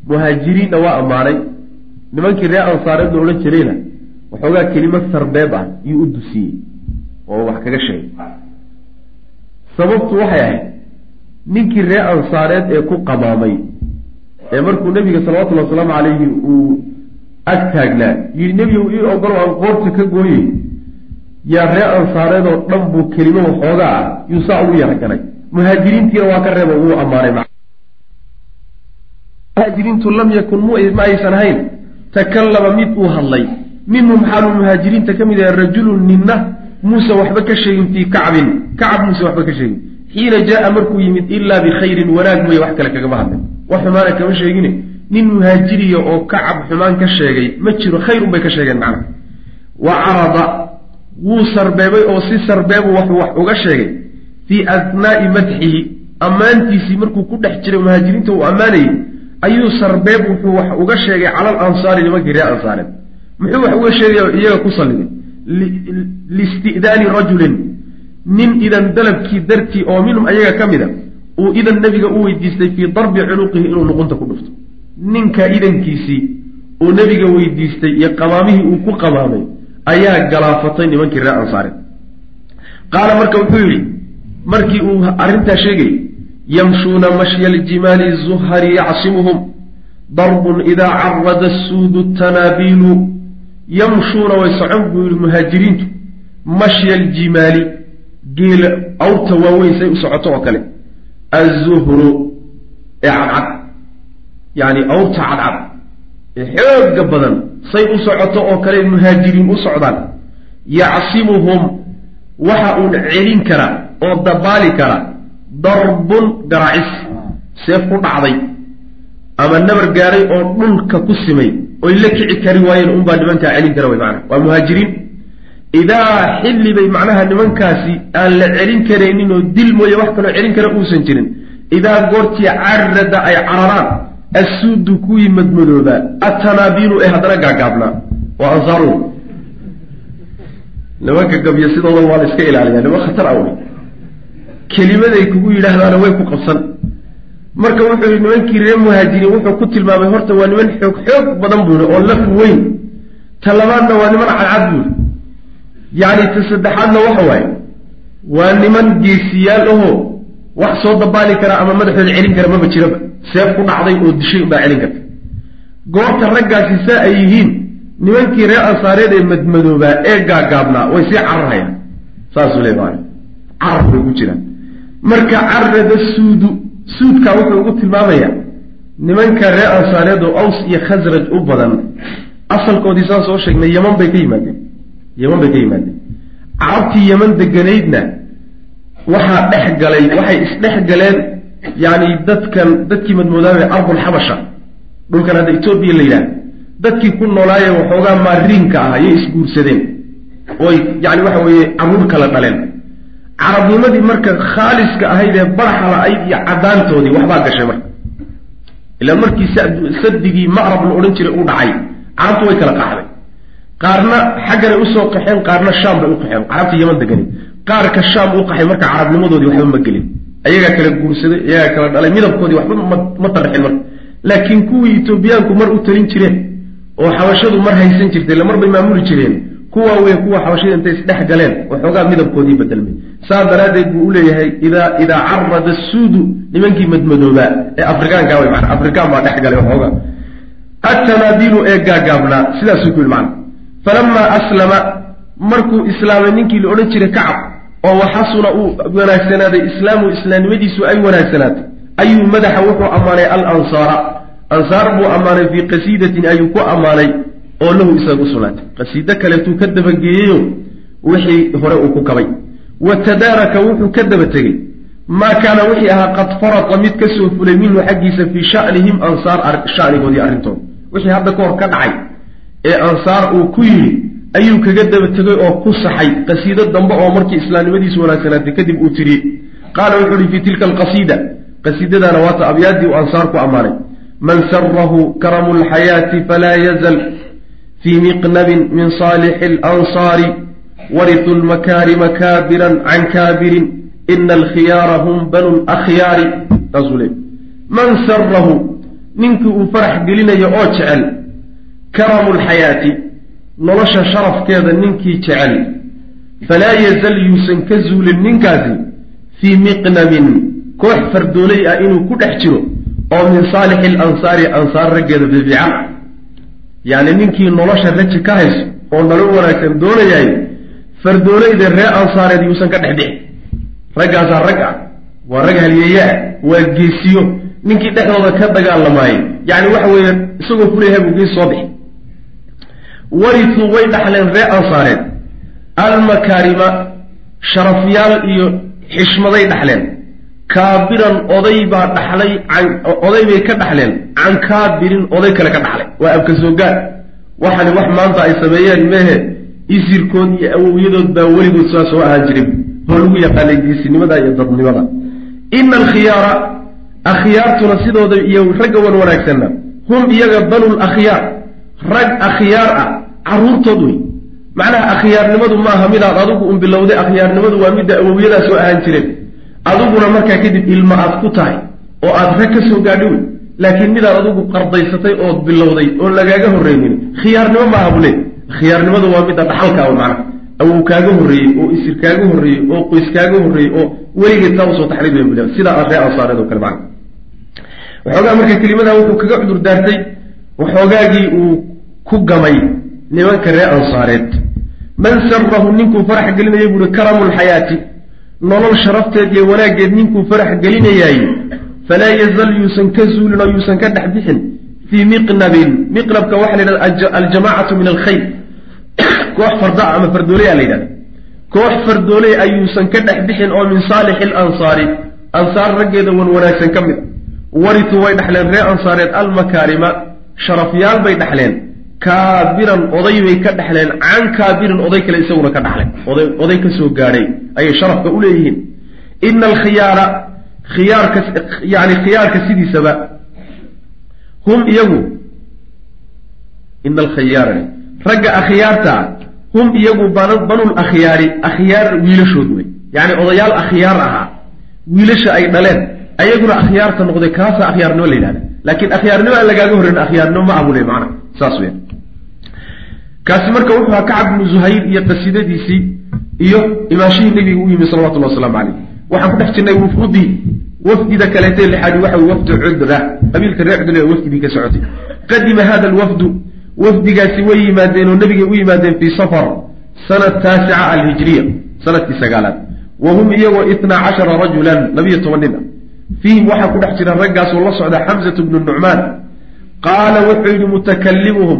muhaajiriinna waa ammaanay. Nimankii reer ansaareed la odhan jirayna waxoogaa kelimo sarbeeb ah iyuu u dusiyey oo wax kaga sheegay. Sababtu waxay ahayd ninkii reer ansaareed ee ku qamaamay ee markuu nebiga salawatullhi wasalaamu calayhi uu ag taagnaa yidhi nebigu ii ogolo aan qoorta ka gooyey. Yaa reer ansaareed oo dhan buu kelimo waxoogaa ah yuu saa ugu yaraganay muhaajiriintiina waa ka reebo wuu ammaanay muhaajiriintu lam yakun ma aysan ahayn. Takallama mid uu hadlay. Minhum xaaluu muhaajiriinta ka mid yahay rajulun ninna muuse waxba ka sheegin fii kacbin. Kacab muuse waxba ka sheegin xiina jaa markuu yimid ilaa bikhayrin wanaag mooye wax kale kagama hadlin. Wax xumaana kama sheegine. Nin muhaajiriya oo kacab xumaan ka sheegay ma jiro khayr unbay ka sheegeen macna wa carada wuu sarbeebay oo si sarbeebu wax wax uga sheegay. Fii asnaa'i madxihi ammaantiisii markuu ku dhex jiray muhaajiriinta uu ammaanayey ayuu sarbeeb wuxuu wax uga sheegay cala al ansaari nimankii reer ansaareed muxuu wax uga sheegaya iyaga ku salligay liisti'daani rajulin nin idan dalabkii dartii oo minhum ayaga ka mid a uu idan nebiga u weydiistay fii darbi cunuqihi inuu luqunta ku dhufto. Ninka idankiisii uu nebiga weydiistay iyo qamaamihii uu ku qamaamay ayaa galaafatay nimankii reer ansaareed. Qaala marka wuxuu yidhi markii uu arrintaa sheegay yamshuuna mashya aljimaali zuhari yacsimuhum darbun idaa carada suudu tanaabiilu yamshuuna way socon buu yihi muhaajiriintu. Mashya aljimaali geela awrta waaweyn say u socoto oo kale. Azuhru ee cadcad. Yacni awrta cadcad ee xooga badan say u socoto oo kale muhaajiriin u socdaan. Yacsimuhum waxa uun celin kara oo dabaali kara darbun garaacis. Seef ku dhacday ama nabar gaaray oo dhulka ku simay. Oy la kici kari waayeen unbaa nimankaa celin kara way maanaa waa muhaajiriin idaa xilli bay macnaha nimankaasi aan la celin karaynin oo dil mooye wax kaloo celin kara uusan jirin. Idaa goortii carada ay cararaan assuudu kuwii madmadoobaa atanaabiinu ee haddana gaagaabnaa waa ansaaru nimanka gabyo sidooda waa la iska ilaaliyaa niman khatar awey kelimaday kugu yidhaahdaana way ku qabsan. Marka wuxuu yihi nimankii reer muhaajiriin wuxuu ku tilmaamay horta waa niman xoog xoog badan buu yihi oo laf weyn. Ta labaadna waa niman cadcad buu yihi yacni ta saddexaadna waxa waaye waa niman geesiyaal ahoo wax soo dabaali kara ama madaxooda celin kara maba jiraba seef ku dhacday oo dishay unbaa celin karta. Goorta raggaasi saa ay yihiin nimankii reer ansaareed ee madmadoobaa ee gaagaabnaa way sii cararhayaan. Saasuu le carar bay ku jiraan. Marka carada suudu suudkaa wuxuu ugu tilmaamayaa nimanka reer ansaareed oo aws iyo khasraj u badan asalkoodii saan soo sheegnay yeman bay ka yimaadeen yeman bay ka yimaadeen. Carabtii yeman deganaydna waxaa dhex galay waxay isdhex galeen yacni dadkan dadkii madmoodaabee ardulxabasha dhulkan hadda etoobiya la yidhaah dadkii ku noolaaye waxoogaa maariinka ah ayay isguursadeen. Oy yani waxa weeye carruur kala dhaleen. Carabnimadii marka khaaliska ahayd ee baraxa la-ayd iyo caddaantoodii waxbaa gashay marka. Ilaa markii sadigii ma'rab la odhan jiray uu dhacay. Carabtu way kala qaxday qaarna xagganay u soo qaxeen qaarna shaam bay u qaxeen. Carabta yaman degani. Qaarka shaam u qaxay marka carabnimadoodii waxba ma gelin. Ayagaa kala guursaday ayagaa kala dhalay midabkoodii waxba ma tarixin marka. Laakiin kuwii etoobiyaanku mar u talin jireen oo xabashadu mar haysan jirtay bay maamuli jireen kuwa wey kuwa xabashada intay isdhex galeen waxoogaa midabkoodii bedelmay saas daraaddeed buu uleeyahay idaa idaa carada suudu nimankii madmadoobaa ee afrikaanka wey maana afrikaan baa dhex galay waxoogaa atanaabilu ee gaagaabnaa sidaasuu ku yihi macana falamaa aslama markuu islaamay ninkii la odhan jiray kacab oo waxasuna uu wanaagsanaaday islaamu islaamnimadiisu ay wanaagsanaatay ayuu madaxa wuxuu ammaanay al ansaara ansaar buu ammaanay fii qasiidatin ayuu ku ammaanay oo lahu isaga u qasiido kaleetuu ka dabageeyeyo wixii hore uu ku kabay. Wa tadaaraka wuxuu ka daba tegey. Maa kaana wixii ahaa qad farata mid ka soo fulay minhu xaggiisa fii shanihim ansaar shanigoodii arrintooda wixii hadda ka hor ka dhacay ee ansaar uu ku yidhi ayuu kaga daba tegay oo ku saxay qasiido dambe oo markii islaamnimadiisu wanaagsanaatay kadib uu tiriyey qaala wuxuu uhi fii tilka alqasiida. Qasiidadaana waata abyaaddii uu ansaar ku ammaanay. Man sarahu karamu lxayaati falaa yazal fii miqnabin min saalixi alansaari waritu lmakaarima kaabiran can kaabirin ina alkhiyaara hum banu lakhyaari saasuu leey man sarahu ninkii uu farax gelinayo oo jecel karamu lxayaati nolosha sharafkeeda ninkii jecel. Falaa yazal yuusan ka zuulin ninkaasi fii miqnabin koox fardoolay ah inuu ku dhex jiro oo min saalixi alansaari ansaar raggeeda fiifiican yacni ninkii nolosha raji ka hayso oo nolol wanaagsan doonayaay fardoolayda ree ansaareed yuusan ka dhex dhixin raggaasaa rag ah waa rag halyeeye ah waa geesiyo. Ninkii dhexdooda ka dagaalamaayay yacni waxa weeye isagoo kuleeyahay buu gees soo bixi warisuu way dhaxleen ree ansaareed almakaarima sharafyaal iyo xishmaday dhaxleen. Kaabiran oday baa dhaxlay oday bay ka dhaxleen. Can kaabirin oday kale ka dhaxlay. Waa abka soogaad waxani wax maanta ay sameeyeen mehe isirkood iyo awowyadood baa weligood saa soo ahaan jirin oo lagu yaqaanay geesinimada iyo dadnimada. Ina alkhiyaara akhyaartuna sidooda iyo ragga wan wanaagsanna. Hum iyaga banu lakhyaar rag akhyaar ah caruurtood wey macnaha akhyaarnimadu maaha midaad adigu un bilowday akhyaarnimadu waa midda awowyadaa soo ahaan jireen adiguna markaa kadib ilma aad ku tahay oo aad rag ka soo gaadhi wey laakiin midaad adigu qardaysatay ood bilowday oon lagaaga horreynin khiyaarnimo maaha bule khiyaarnimadu waa midda dhaxalkaa macnaha. Awow kaaga horreeyey oo isir kaaga horreeyey oo qoys kaaga horreeyey oo weligeed saa u soo taxriibaya bule sidaa ree ansaareed oo kale macna waxoogaa marka kelimadaa wuxuu kaga cudur waxoogaagii uu ku gamay nimanka ree ansaareed. Man sarahu ninkuu farax gelinaya buuhi karamu lxayaati nolol sharafteed iyo wanaaggeed ninkuu farax gelinayaay falaa yazal yuusan ka zuulin oo yuusan ka dhex bixin fii miqnabin. Miqnabka waxaa la yidhahda aljamaacatu min alkhayr. [COUGHS] Koox fardaa ama fardooley a la yidhahda koox fardooley ayuusan ka dhex bixin oo min saalixi alansaari ansaar raggeeda wan wanaagsan ka mid. A warituu way dhexleen ree ansaareed almakaarima sharafyaal bay dhexleen kaabiran oday bay ka dhexleen can kaabirin oday kale isaguna ka dhaxlay oday oday ka soo gaadhay ayay sharafka u leeyihiin. Ina alkhiyaara khiyaarka yani khiyaarka sidiisaba hum iyagu ina alkhiyaara ragga akhyaarta hum iyagu banul akhyaari akhyaar wiilashood wey yani odayaal akhyaar ahaa. Wiilasha ay dhaleen ayaguna akhyaarta noqday kaasa akhyaarnimo la yidhahda laakiin akhyaarnimo aan lagaaga horreyn akhyaarnimo ma abule macna. Saas weya kaasi marka wuxuu ahaa kacab bnu zuhayr iyo qasiidadiisii iyo imaashihii nebiga u yimi salawatullahi wasalaamu caleyh waxaan ku dhex jirnay wufudii wafdida kaleetee lixaadi waxa wey wafdu cudra qabiilka reer cudra ee wafdigii ka socotay. Qadima hada alwafdu wafdigaasi way yimaadeen oo nebigay u yimaadeen fii safar sanad taasica alhijriya sannadkii sagaalaad. Wa hum iyagoo itnaa cashara rajulan labiyo toban nin ah fiihim waxaa ku dhex jira raggaasoo la socda xamsatu bnu nucmaan qaala wuxuu yidhi mutakalimuhum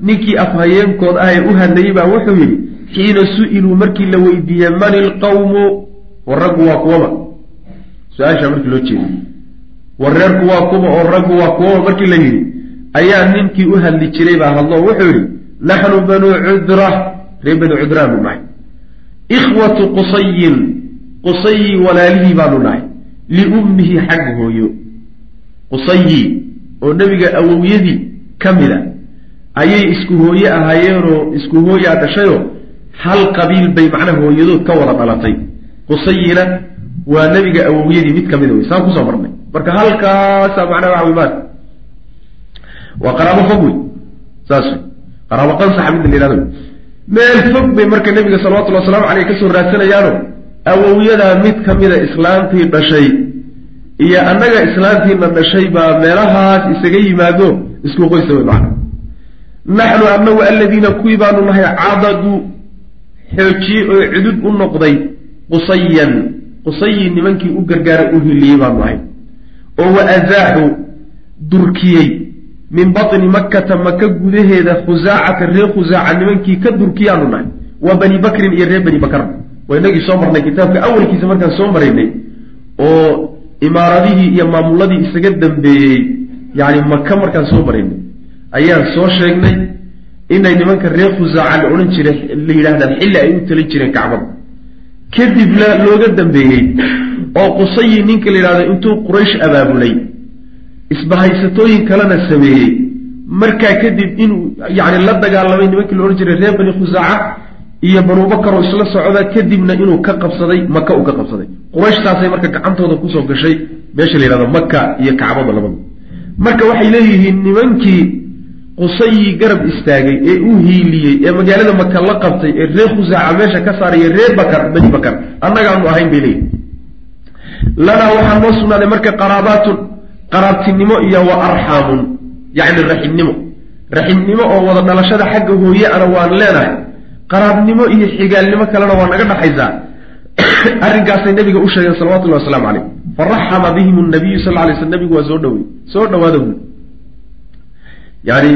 ninkii afhayeenkood ah ee u hadlayey baa wuxuu yidhi xiina su'iluu markii la weydiiyey man ilqawmu war raggu waa kuwaba su'aashaa markii loo jeeday war reerku waa kuwa oo raggu waa kuwaba markii la yidhi ayaa ninkii u hadli jiray baa hadlo wuxuu yidhi naxnu banuu cudra reer banu cudraan buu nahay ikhwatu qusayin qusayi walaalihii baanu nahay liummihi xagga hooyo. Qusayi oo nebiga awowyadii ka mid a ayay isku hooye ahaayeenoo isku hooyaa dhashayoo hal qabiil bay macnaha hooyadood ka wada dhalatay. Qusayina waa nebiga awowyadii mid ka mida wey saan ku soo marnay. Marka halkaasaa macnaha waxa wey maata waa qaraabo fog wey saas wey. Qaraabo qansaxa midda la yihahdo meel fog bay marka nebiga salawatullhi waslamu caleyh ka soo raadsanayaano awowyadaa mid ka mida islaantii dhashay iyo annaga islaantiina dhashay baa meelahaas isaga yimaado isku qoysa wey macna naxnu annagu aladiina kuwii baanu nahay cadadu xoojiyey oo cudud u noqday qusayan qusayi nimankii u gargaaray u hiliyey baanu nahay oo wa azaaxu durkiyey min batni makkata maka gudaheeda khusaacata reer khusaaca nimankii ka durkiyaanu nahay wa bani bakrin iyo reer bani bakar waa inagii soo marnay kitaabka awalkiisa markaan soo maraynay oo imaaradihii iyo maamuladii isaga dambeeyey yani maka markaan soo maraynay ayaan soo sheegnay inay nimanka reer khusaaca la odhan jira la yidhaahdaan xilli ay u talin jireen kacbada. Kadibna looga dambeeyey oo qusayi ninka la yidhahdo intuu quraysh abaabulay isbahaysatooyin kalena sameeyey. Markaa kadib inuu yani la dagaalamay nimankii la odhan jiray reer bani khusaaca iyo banubakar oo isla socda kadibna inuu ka qabsaday maka uu ka qabsaday. Qurayshtaasay marka gacantooda ku soo gashay meesha la yidhahdo maka iyo kacbada labada marka waxay leeyihiin nimankii qusayii garab istaagay ee u hiiliyey ee magaalada maka la qabtay ee reer khusaaca meesha ka saaraya reer bakar bani bakar annagaanu ahayn bay leeyihiin lanaa waxaa noo sugnaaday marka qaraabaatun qaraabtinimo iyo wa arxaamun yacni raximnimo. Raximnimo oo wada dhalashada xagga hooye ana waan leenahay qaraabnimo iyo xigaalnimo kalena waa naga dhaxaysaa [COUGHS] arrinkaasay nabiga u sheegeen salawatullahi wasalaamu calayh. Faraxama bihim nabiyu sal lay sl nabigu waa soo dhawey soo dhawaada buui yani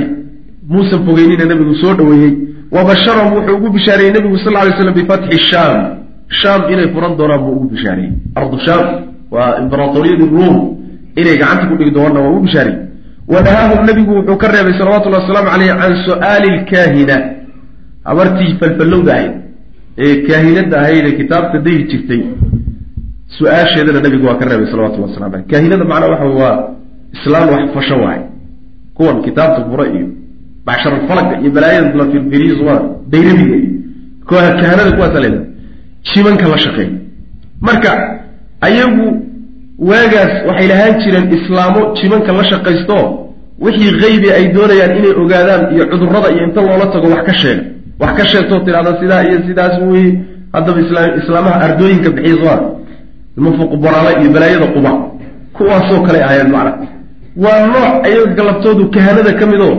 muusan fogeynina nabigu soo dhaweeyey. Wa basharahum wuxuu ugu bishaareeyey nabigu sal lay slam bifatxi shaam. Shaam inay furan doonaan buu ugu bishaareeyey ardu shaam waa imberatoriyadii ruom inay gacanta ku dhigi doonaan waa ugu bishaareeyey wa nahaahum nabigu wuxuu ka reebay salawatullahi wasalaamu caleyh can su'aali lkaahina habartii falfallowda ahayd ee kaahinada ahayd ee kitaabta dayri jirtay su'aasheedana nabigu waa ka reebay salawatullah waslamu aleyh kaahinada macnaa waxa waa islaan wax fasho waaye. Kuwan kitaabta fura iyo bacsharalfalaga iyo balaayada la firfiriyo waa dayradiga iyo kahanada kuwaasa leedahay jimanka la shaqeeya marka ayagu waagaas waxay lahaan jireen islaamo jimanka la shaqaysto wixii keybi ay doonayaan inay ogaadaan iyo cudurrada iyo inta loola tago wax ka sheega wax ka sheegtoo tidhahda sidaa iyo sidaas weye haddaba islaamaha ardooyinka bixiya soa ilmafuq boraala iyo balaayada quba. Kuwaasoo kale ahayeen macna. Waa nooc ayaga galabtoodu kahanada ka mid oo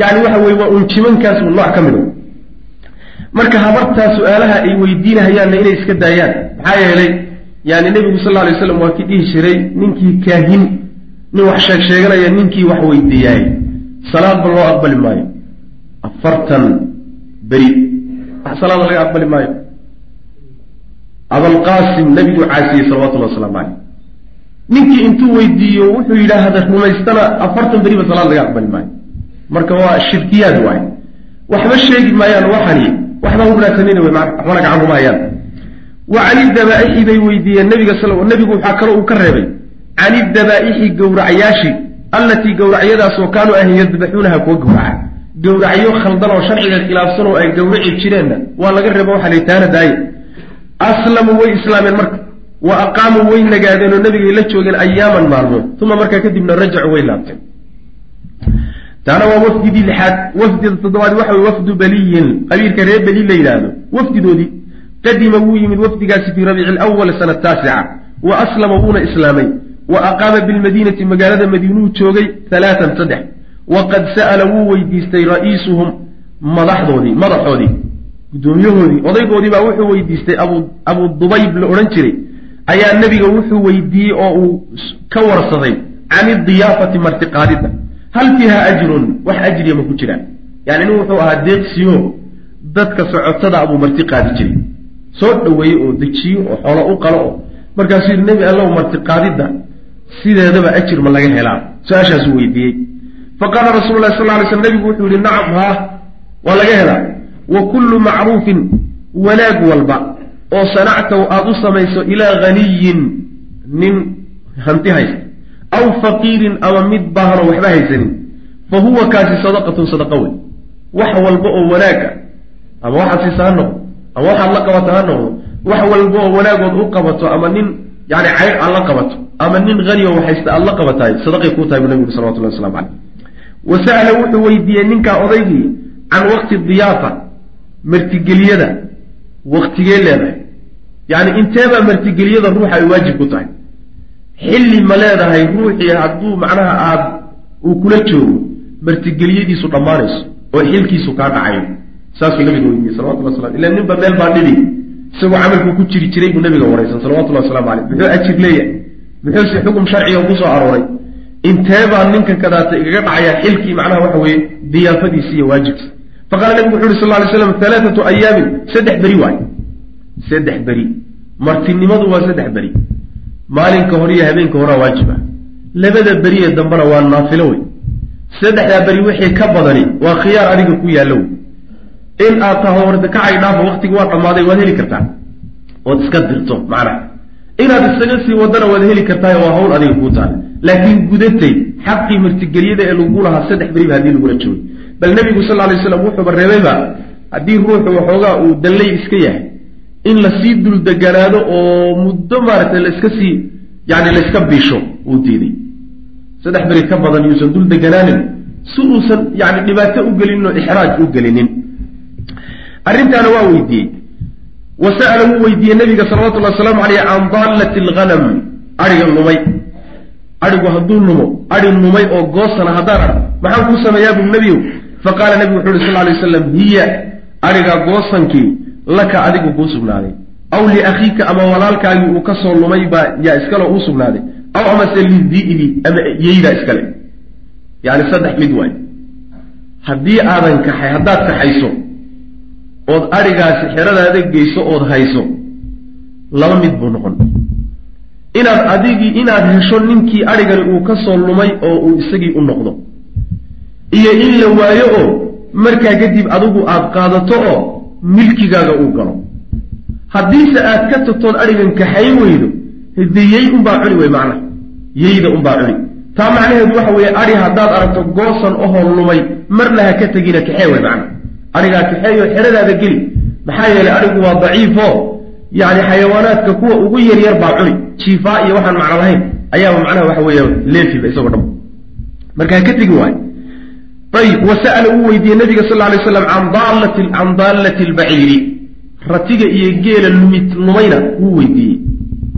yani waxa weye waa un jimankaas un nooc ka mid o marka habartaa su'aalaha ay weydiinahayaanna inay iska daayaan. Maxaa yeelay yani nebigu sal alay slam waa kii dhihi jiray ninkii kaahin nin wax sheeg sheeganaya ninkii wax weydiiyaay salaadba loo aqbali maayo. Afartan beri. Wax salaada laga aqbali maayo. Abalqaasim nebigu caasiyey salawatullahi waslamu caleyh ninkii intuu weydiiyo wuxuu yidhaahda rumaystana afartan beriba salaad laga aqbali maayo. Marka waa shirkiyaad waay waxba sheegi maayaan waxani waxba u raadsanayna wey waxbana gacan kuma hayaan wa cani dabaaixi bay weydiiyeen nabiga nebigu waxaa kaloo uu ka reebay. Cani dabaaixi gowracyaashii allatii gowracyadaasoo kaanuu ahayn yadbaxuunaha kuwa gowraca gowracyo khaldan oo sharciga khilaafsan oo ay gowraci jireenna waa laga reebo waxa la taana daaye. Aslamuu way islaameen marka. Wa aqaamuu way nagaadeen oo nabigay la joogeen ayaaman maalmood. Uma markaa kadibna rajacuu way laabteen. Taana waa wafdidii lixaad wafdida toddobaad waxa wey wafdu beliyin. Qabiilka reer beli la yidhaahdo. Wafdidoodii qadima wuu yimid wafdigaasi fii rabiici alawal sana taasica. Wa aslama wuuna islaamay. Wa aqaama bilmadiinati magaalada madiinuu joogay halaatan saddex waqad sa'ala wuu weydiistay ra'iisuhum madaxdoodii madaxoodii guddoomiyahoodii odaygoodii baa wuxuu weydiistay abu dubayb la odhan jiray ayaa nebiga wuxuu weydiiyey oo uu ka warsaday can idiyaafati martiqaadidda hal fiiha ajrun wax ajriya ma ku jiraan yani nin wuxuu ahaa deeqsiyo dadka socotada abuu marti qaadi jiray soo dhoweeye oo dejiyo oo xoolo u qalo oo markaasuu yidhi nebi allow martiqaadidda sideedaba ajir ma laga helaa su'aashaasuu weydiiyey faqaala rasulu lahi sal ly sl nebigu wuxuu yihi nacam haa waa laga helaa. Wa kullu macruufin wanaag walba oo sanactahu aada u samayso ilaa haniyin nin hanti haysta. Aw faqiirin ama mid baahanoo waxba haysanin. Fa huwa kaasi sadaqatun sadaqa wey wax walba oo wanaaga ama waxaad siisa ha noqdo ama waxaad la qabato ha noqdo wax walba oo wanaagood u qabato ama nin yani cayr aad la qabato ama nin hani oo haysta aad la qabatahay sadaqay kuu tahay bu nabigu salawatullah waslamu caleyh wa sa'ala wuxuu weydiiyey ninkaa odaygii can waqti diyaafa martigeliyada waktigee leedahay. Yani inteebaa martigeliyada ruuxa ay waajib ku tahay? Xilli ma leedahay ruuxii hadduu macnaha aad uu kula joogo martigeliyadiisu dhammaanayso oo xilkiisu kaa dhacayo. Saasuu nabiga weydiiyey salawatullah waslam ila ninba meel baa dhibi isagoo camalkuu ku jiri jiray buu nabiga waraysan salawatullahi waslamu caleyh muxuu ajir leeyahay? Muxuuse xukum sharciga ku soo arooray inteebaa ninkan kadaata igaga dhacaya xilkii macnaha waxa weeye diyaafadiisi iyo waajibkiisa faqala nabigu wuxu uhi sal ly slam alaaatu ayaamin saddex beri waay. Saddex beri. Martinimadu waa saddex beri. Maalinka hore iyo habeenka horea waajib ah. Labada beriye dambena waa naafilo wey saddexdaa beri wixii ka badani waa khiyaar adiga ku yaallow. In aad taho warda kacay dhaafa waktigii waa dhammaaday waad heli kartaa. Ood iska dirto macnaha. Inaad isaga sii wadana waad heli kartaayo waa hawl adiga kuu taala laakiin gudatay xaqii martigeliyada ee lagu lahaa saddex beriba haddii lagula joogay bal nebigu sal alay slam wuxuuba reebayba haddii ruuxu waxoogaa uu dallay iska yahay in la sii duldeganaado oo muddo maaragtay laiska sii yani layska biisho uu diiday. Saddex beri ka badan yuusan dul deganaanin si uusan yani dhibaato u gelinin oo ixraaj u gelinin. Arrintaana waa weydiiyey. Wasa'ala wuu weydiiyey nabiga salawatullahi wasalaamu caleyh can daallati alghanam adhiga lumay adhigu hadduu lumo adhi lumay oo goosana haddaan arko. Maxaan kuu sameeyaa buu nebiyow faqaala nebigu wuxu uhi sal lay waslam hiya adhigaa goosankii laka adigu kuu sugnaaday. Aw liakhiika ama walaalkaagii uu ka soo lumay baa yaa iskale uu sugnaaday. Aw amase lidiibi ama yeyda iskale. Yani saddex mid waay. Haddii aadan kaxay haddaad kaxayso ood adhigaasi xeradaada geyso ood hayso laba mid buu noqon inaad adigii inaad hesho ninkii adhigani uu ka soo lumay oo uu isagii u noqdo. Iyo in la waayo oo markaa kadib adigu aad qaadato oo milkigaaga uu galo. Haddiise aad ka tagtood adhigan kaxay weydo yey unbaa cuni wey macnaha yeyda unbaa cuni. Taa macnaheedu waxa weeye adhi haddaad aragto goosan ohoo lumay marna ha ka tegina kaxee wey macnaha adhigaa kaxeeyo xeradaada geli. Maxaa yeelay adhigu waa daciifo yani xayawaanaadka kuwa ugu yaryar baa cuni. Jiifaa iyo waxaan macno lahayn ayaaba macnaha waxa weeye leefiba isagoo dhan. Marka ha ka tegi waayo ayib wasa'ala uu weydiiyey nabiga sal alay slam can daallati can daallati albaciiri ratiga iyo geela lumid lumayna wuu weydiiyey.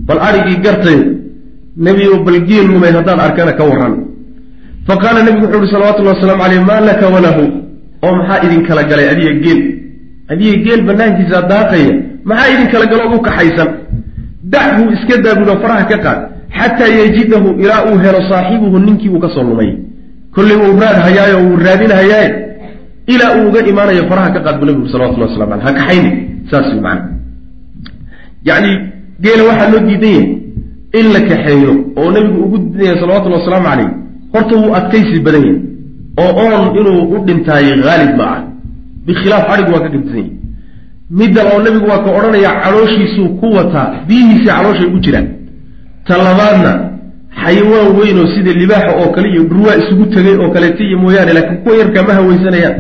Bal adhigii gartay nebigo bal geel lumay haddaan arkana ka warran. Fa qaala nebigu wuxu uhi salawatullahi wasalaamu caleyh maa laka walahu oo maxaa idin kala galay adiga geel? Adiga geel banaankiisa daaqaya maxaa idin kala galo u kaxaysan? Dachu iska daabudo faraha ka qaad. Xataa yajidahu ilaa uu helo saaxibuhu ninkii uu ka soo lumay. Kolley wuu raad hayaayo wuu raadinahayaaye ilaa uu uga imaanayo faraha ka qaad buu nabigu salawatullah waslamu aleh ha kaxayni saas wey macana yacni geela waxaa loo diidan yahay in la kaxeeyo oo nebigu ugu diidaya salawatullahi wasalaamu caleyh horta wuu adkaysi badan yahay. Oo oon inuu u dhintaayo haalib ma ah bikhilaaf adhigu waa ka gadisan yahay middan oo nebigu waa ka odhanaya calooshiisuu ku wataa biyihiisii calooshay ugu jiraan. Ta labaadna xayawaan weyn oo sida libaaxa oo kale iyo dhurwaa isugu tegay oo kaleeta iyo mooyaane laakiin kuwa yarkaa ma hawaysanayaan.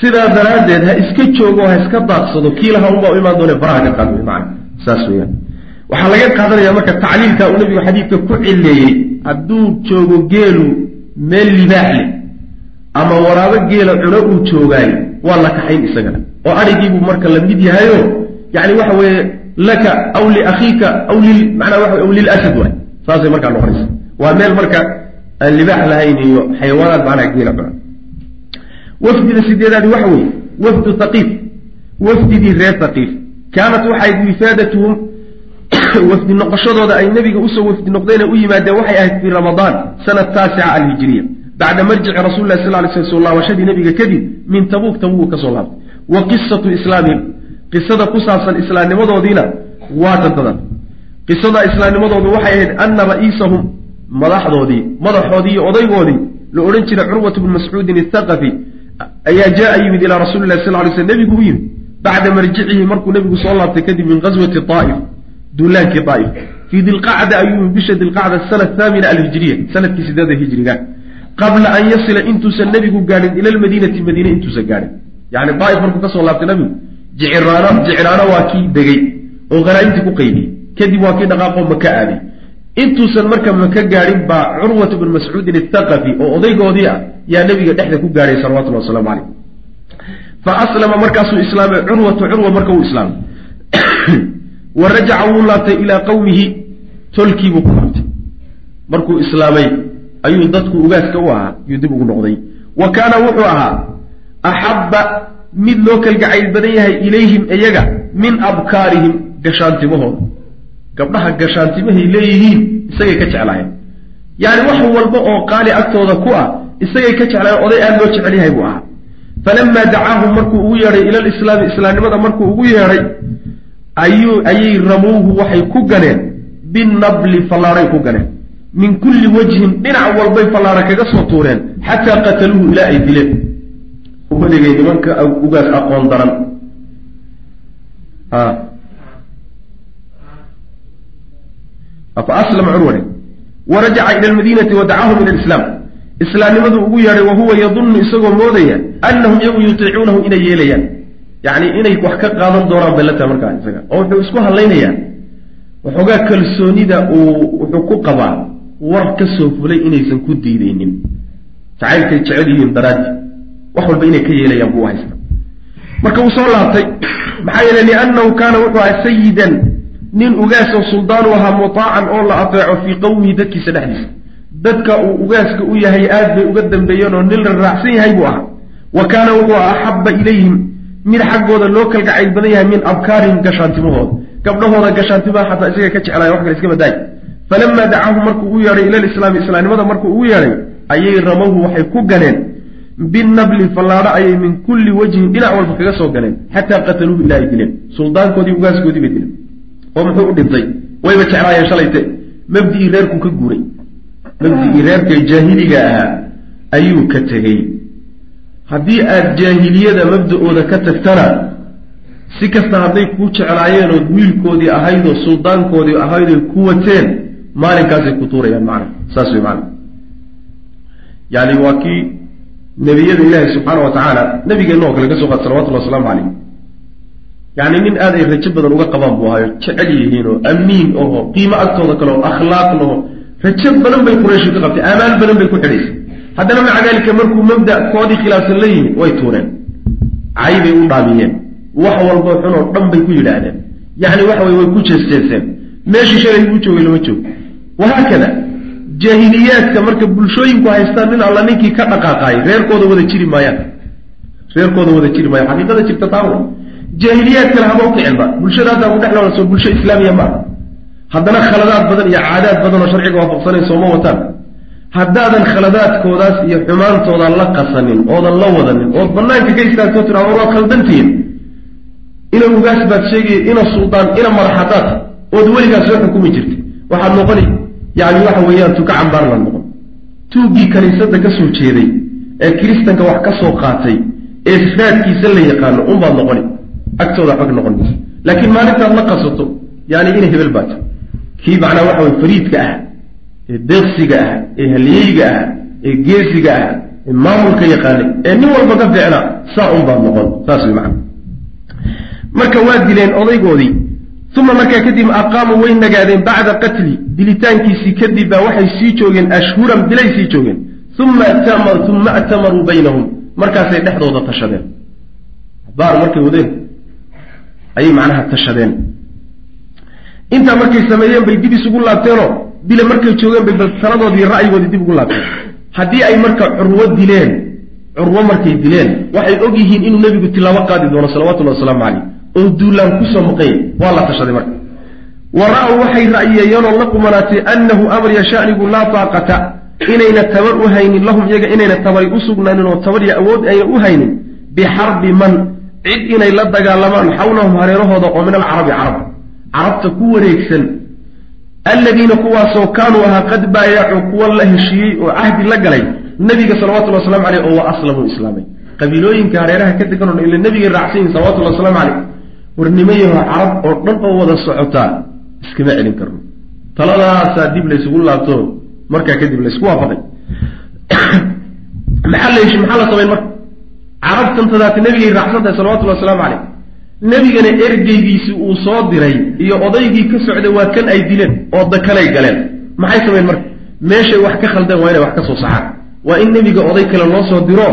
Sidaa daraaddeed ha iska joogo ha iska daaqsado kiilaha unbaa u imaan doone faraha ka qaad macana saas weyaan waxaa laga qaadanaya marka tacliilka uu nebigu xadiidka ku cileeyey hadduu joogo geelu meel libaax leh ama waraabo geela cuno uu joogaay waa la kaxayn isagana oo adhigiibuu marka la mid yahayo yani waxa weeye laka aw liakhiika aw lil manaa waa aw lilasad waay saasay markaa noqonaysa waa meel marka aan libaax lahayn iyo xayawaanaad macnaha geela cuna wafdida sideedaadi waxa weeye wafdu taqiif wafdidii reer taqiif kaanat waxayd wifaadatuhum wafdi noqoshadooda ay nebiga u soo wafdi noqdeen u yimaadeen waxay ahayd fii ramadaan sanad taasica alhijiriya bacda marjici rasuli lah sal lay sl soo laabashadii nebiga kadib min tabuuk tabuuk ka soo laabtay wa qisatu islaamihim qisada ku saabsan islaamnimadoodiina waa tantadan qisada islaamnimadoodu waxay ahayd ana ra'iisahum madaxdoodii madaxoodii iyo odaygoodii la odhan jiray curwat bnu mascuudin athaqafi ayaa jaa yimid ilaa rasuli lah sal lay sl nebigu u yimid bacda marjicihi markuu nebigu soo laabtay kadib min qaswati aa'if duulaankii aa'if fii dilqacda ayuu yimid bisha dilqacda sana thaamina alhijiriya sannadkii sideeda hijriga. Qabla an yasila intuusan nebigu gaadhin ila lmadiinati madiine intuusan gaadhin yani daaif markuu ka soo laabtay nabigu jiciraano jiciraano waa kii degey oo khanaa'imtii ku qaybiyey kadib waa kii dhaqaaqoo maka aaday intuusan marka maka gaadhin baa curwat bnu mascuudin athaqafi oo odaygoodii ah yaa nebiga dhexda ku gaadhay salawatullahi wasalaamu caleyh fa aslama markaasuu islaamay curwatu curwa marka uu islaamay [COUGHS] wa rajaca wuu laabtay ilaa qowmihi tolkiibuu ku laabtay. Markuu islaamay ayuu dadku ugaaska u ahaa yuu dib ugu noqday. Wa kaana wuxuu ahaa axabba mid loo kalgacayl badan yahay ilayhim iyaga min abkaarihim gashaantimahooda gabdhaha gashaantimahay leeyihiin isagay ka jeclaayeen yacni wax walba oo qaali agtooda ku ah isagay ka jeclaayeen oday aad loo jecel yahay buu ahaa falamaa dacaahum markuu ugu yeedhay ila lislaami islaamnimada markuu ugu yeedhay ayuu ayay ramuuhu waxay ku ganeen binabli fallaaray ku ganeen min kulli wajhin dhinac walbay fallaara kaga soo tuureen xataa qataluuhu ilaa ay dileen ubadigay nimanka ugaas aqoon daran. Afa aslama curwane warajaca ila almadiinati wadacahum ila alislaam. Islaamnimaduu ugu yeedhay wahuwa yadunnu isagoo moodaya annahum iyagu yutiicuunahu inay yeelayaan. Yacni inay wax ka qaadan doonaan bay la tahay markaa isaga. Oo wuxuu isku hadlaynayaa waxoogaa kalsoonida uu wuxuu ku qabaa. War ka soo fulay inaysan ku diideynin jacaylkay jecel yihiin daraaddi wax walba inay ka yeelayaan buu haysta marka uu soo laabtay maxaa yeele liannahu kaana wuxuu ahaa sayidan nin ugaasoo suldaanu ahaa mutaacan oo la ateeco fii qowmihi dadkiisa dhexdiisa. Dadka uu ugaaska u yahay aad bay uga dambeeyeen oo nin la raacsan yahay buu ahaa. Wa kaana wuxuu axabba ilayhim mid xaggooda loo kalgacayl badan yahay min abkaarihim gashaantimahooda. Gabdhahooda gashaantimaha xataa isaga ka jeclaaya wax kale iska badaay falamaa dacaahum markuu ugu yeedhay ila lislaami islaamnimada markuu ugu yeedhay ayay ramahu waxay ku ganeen binabli fallaadho ayay min kulli wajhin dhinac walba kaga soo galeen xataa qataluuhu ilaa ay dileen suldaankoodii ugaaskoodii bay dileen oo muxuu u dhintay wayba jeclaayeen shalayte mabdigii reerku ka guuray mabdigii reerka jaahiliga ahaa ayuu ka tegey haddii aada jaahiliyada mabda-ooda ka tagtana si kasta hadday kuu jeclaayeen ood wiilkoodii ahayd oo suldaankoodii ahayd oy ku wateen maalinkaasay ku tuurayaan macna saas wey macana yani waa kii nebiyada ilaahi subxaana wa tacaala nabigeenna oo kale ka soo qaad salawatullhi wasalaamu calayh. Yacni nin aad ay rajo badan uga qabaan buu ahayo jecel yihiin oo amiin oho qiimo agtooda kale oo akhlaaq laho rajo badan bay qurayshi ka qabtay amaan badan bay ku xidhaysay haddana maca daalika markuu mabda koodii khilaafsan la yimi way tuureen. Cay bay u dhaamiyeen. Wax walbo xun oo dhan bay ku yidhaahdeen. Yacni waxa weye way ku jeesteeseen. Meeshii shalay uu joogay lama joogo wahaakada jaahiliyaadka marka bulshooyinku haystaan nin alla ninkii ka dhaqaaqaay reerkooda wada jiri maayaan. Reerkooda wada jiri maayan xaqiiqada jirta taawa jaahiliyaad kale haba ukicinba bulshadaasaa ku dhex noolaso bulsho islaamiya ma haddana khaladaad badan iyo caadaad badan oo sharciga waafaqsanayn sooma wataan. Haddaadan khaladaadkoodaas iyo xumaantooda la qasanin oodan la wadanin ood banaanka ka istaagtoo tidhahdo waad khaldantihiin ina ugaas baad sheegaya ina suldaan ina madaxadaad ood weligaa soo xukumi jirtay waxaad noqoni yani waxa weeyaan tuka cambaar la noqon. Tuuggii kaniisadda ka soo jeeday ee kiristanka wax ka soo qaatay ee sraadkiisa la yaqaano unbaad noqoni. Agtooda xog noqon mayso laakiin maalintaad la qasato yani ina hebel baato kii macnaa waxa weye fariidka ah ee deeqsiga ah ee halyeyga ah ee geesiga ah ee maamulka yaqaanay ee nin walba ka fiicna saa unbaad noqon. Saas way macana marka waa dileen odaygoodii uma markaa kadib aqaamuu way nagaadeen bacda qatli. Dilitaankiisii kadib baa waxay sii joogeen ashhuran bilay sii joogeen. Uma atamaruu baynahum. Markaasay dhexdooda tashadeen. Baar markay wadeen ayay macnaha tashadeen. Intaa markay sameeyeen bay dib isugu laabteenoo dile markay joogeen bay bal taladoodii ra'yigoodii dib ugu laabteen. Haddii ay marka curwo dileen curwo markay dileen waxay og yihiin inuu nebigu tilaabo qaadi doono salawatullahi wasalaamu caleyh oo duulaan ku soo maqanya waa la tashaday marka. Wa ra-w waxay ra'yeeyeenoo la qumanaatay annahu amriya shanigu laa taaqata inayna tabar u haynin lahum iyaga inayna tabari u sugnaanin oo tabar iyo awood ayna u haynin bixarbi man cid inay la dagaalamaan xawlahum hareerahooda oo min alcarabi carab. Carabta ku wareegsan alladiina kuwaasoo kaanuu ahaa qad baayacuu kuwa la heshiiyey oo cahdi la galay nebiga salawatullhi waslamu caleyh oo wa aslamuu islaamay. Qabiilooyinka hareeraha ka deganoo ila nebigay raacsan yihiin salawatullhi waslamu caleyh warnimayaho carab oo dhan oo wada socotaa iskama celin karno. Taladaasaa dib laysugu laabto markaa kadib laysku waafaqay. [COUGHS] Maxaa la maxaa la samayn marka? Carabtantadaati nebigay raacsan tahay salawatullahi wasalaamu caleyh nebigana ergeygiisi uu soo diray iyo odaygii ka socday waa kan ay dileen oo dakalay galeen. Maxay samayn marka? Meeshay wax ka khaldeen waa inay wax ka soo saxaan. Waa in nebiga oday kale loo soo diro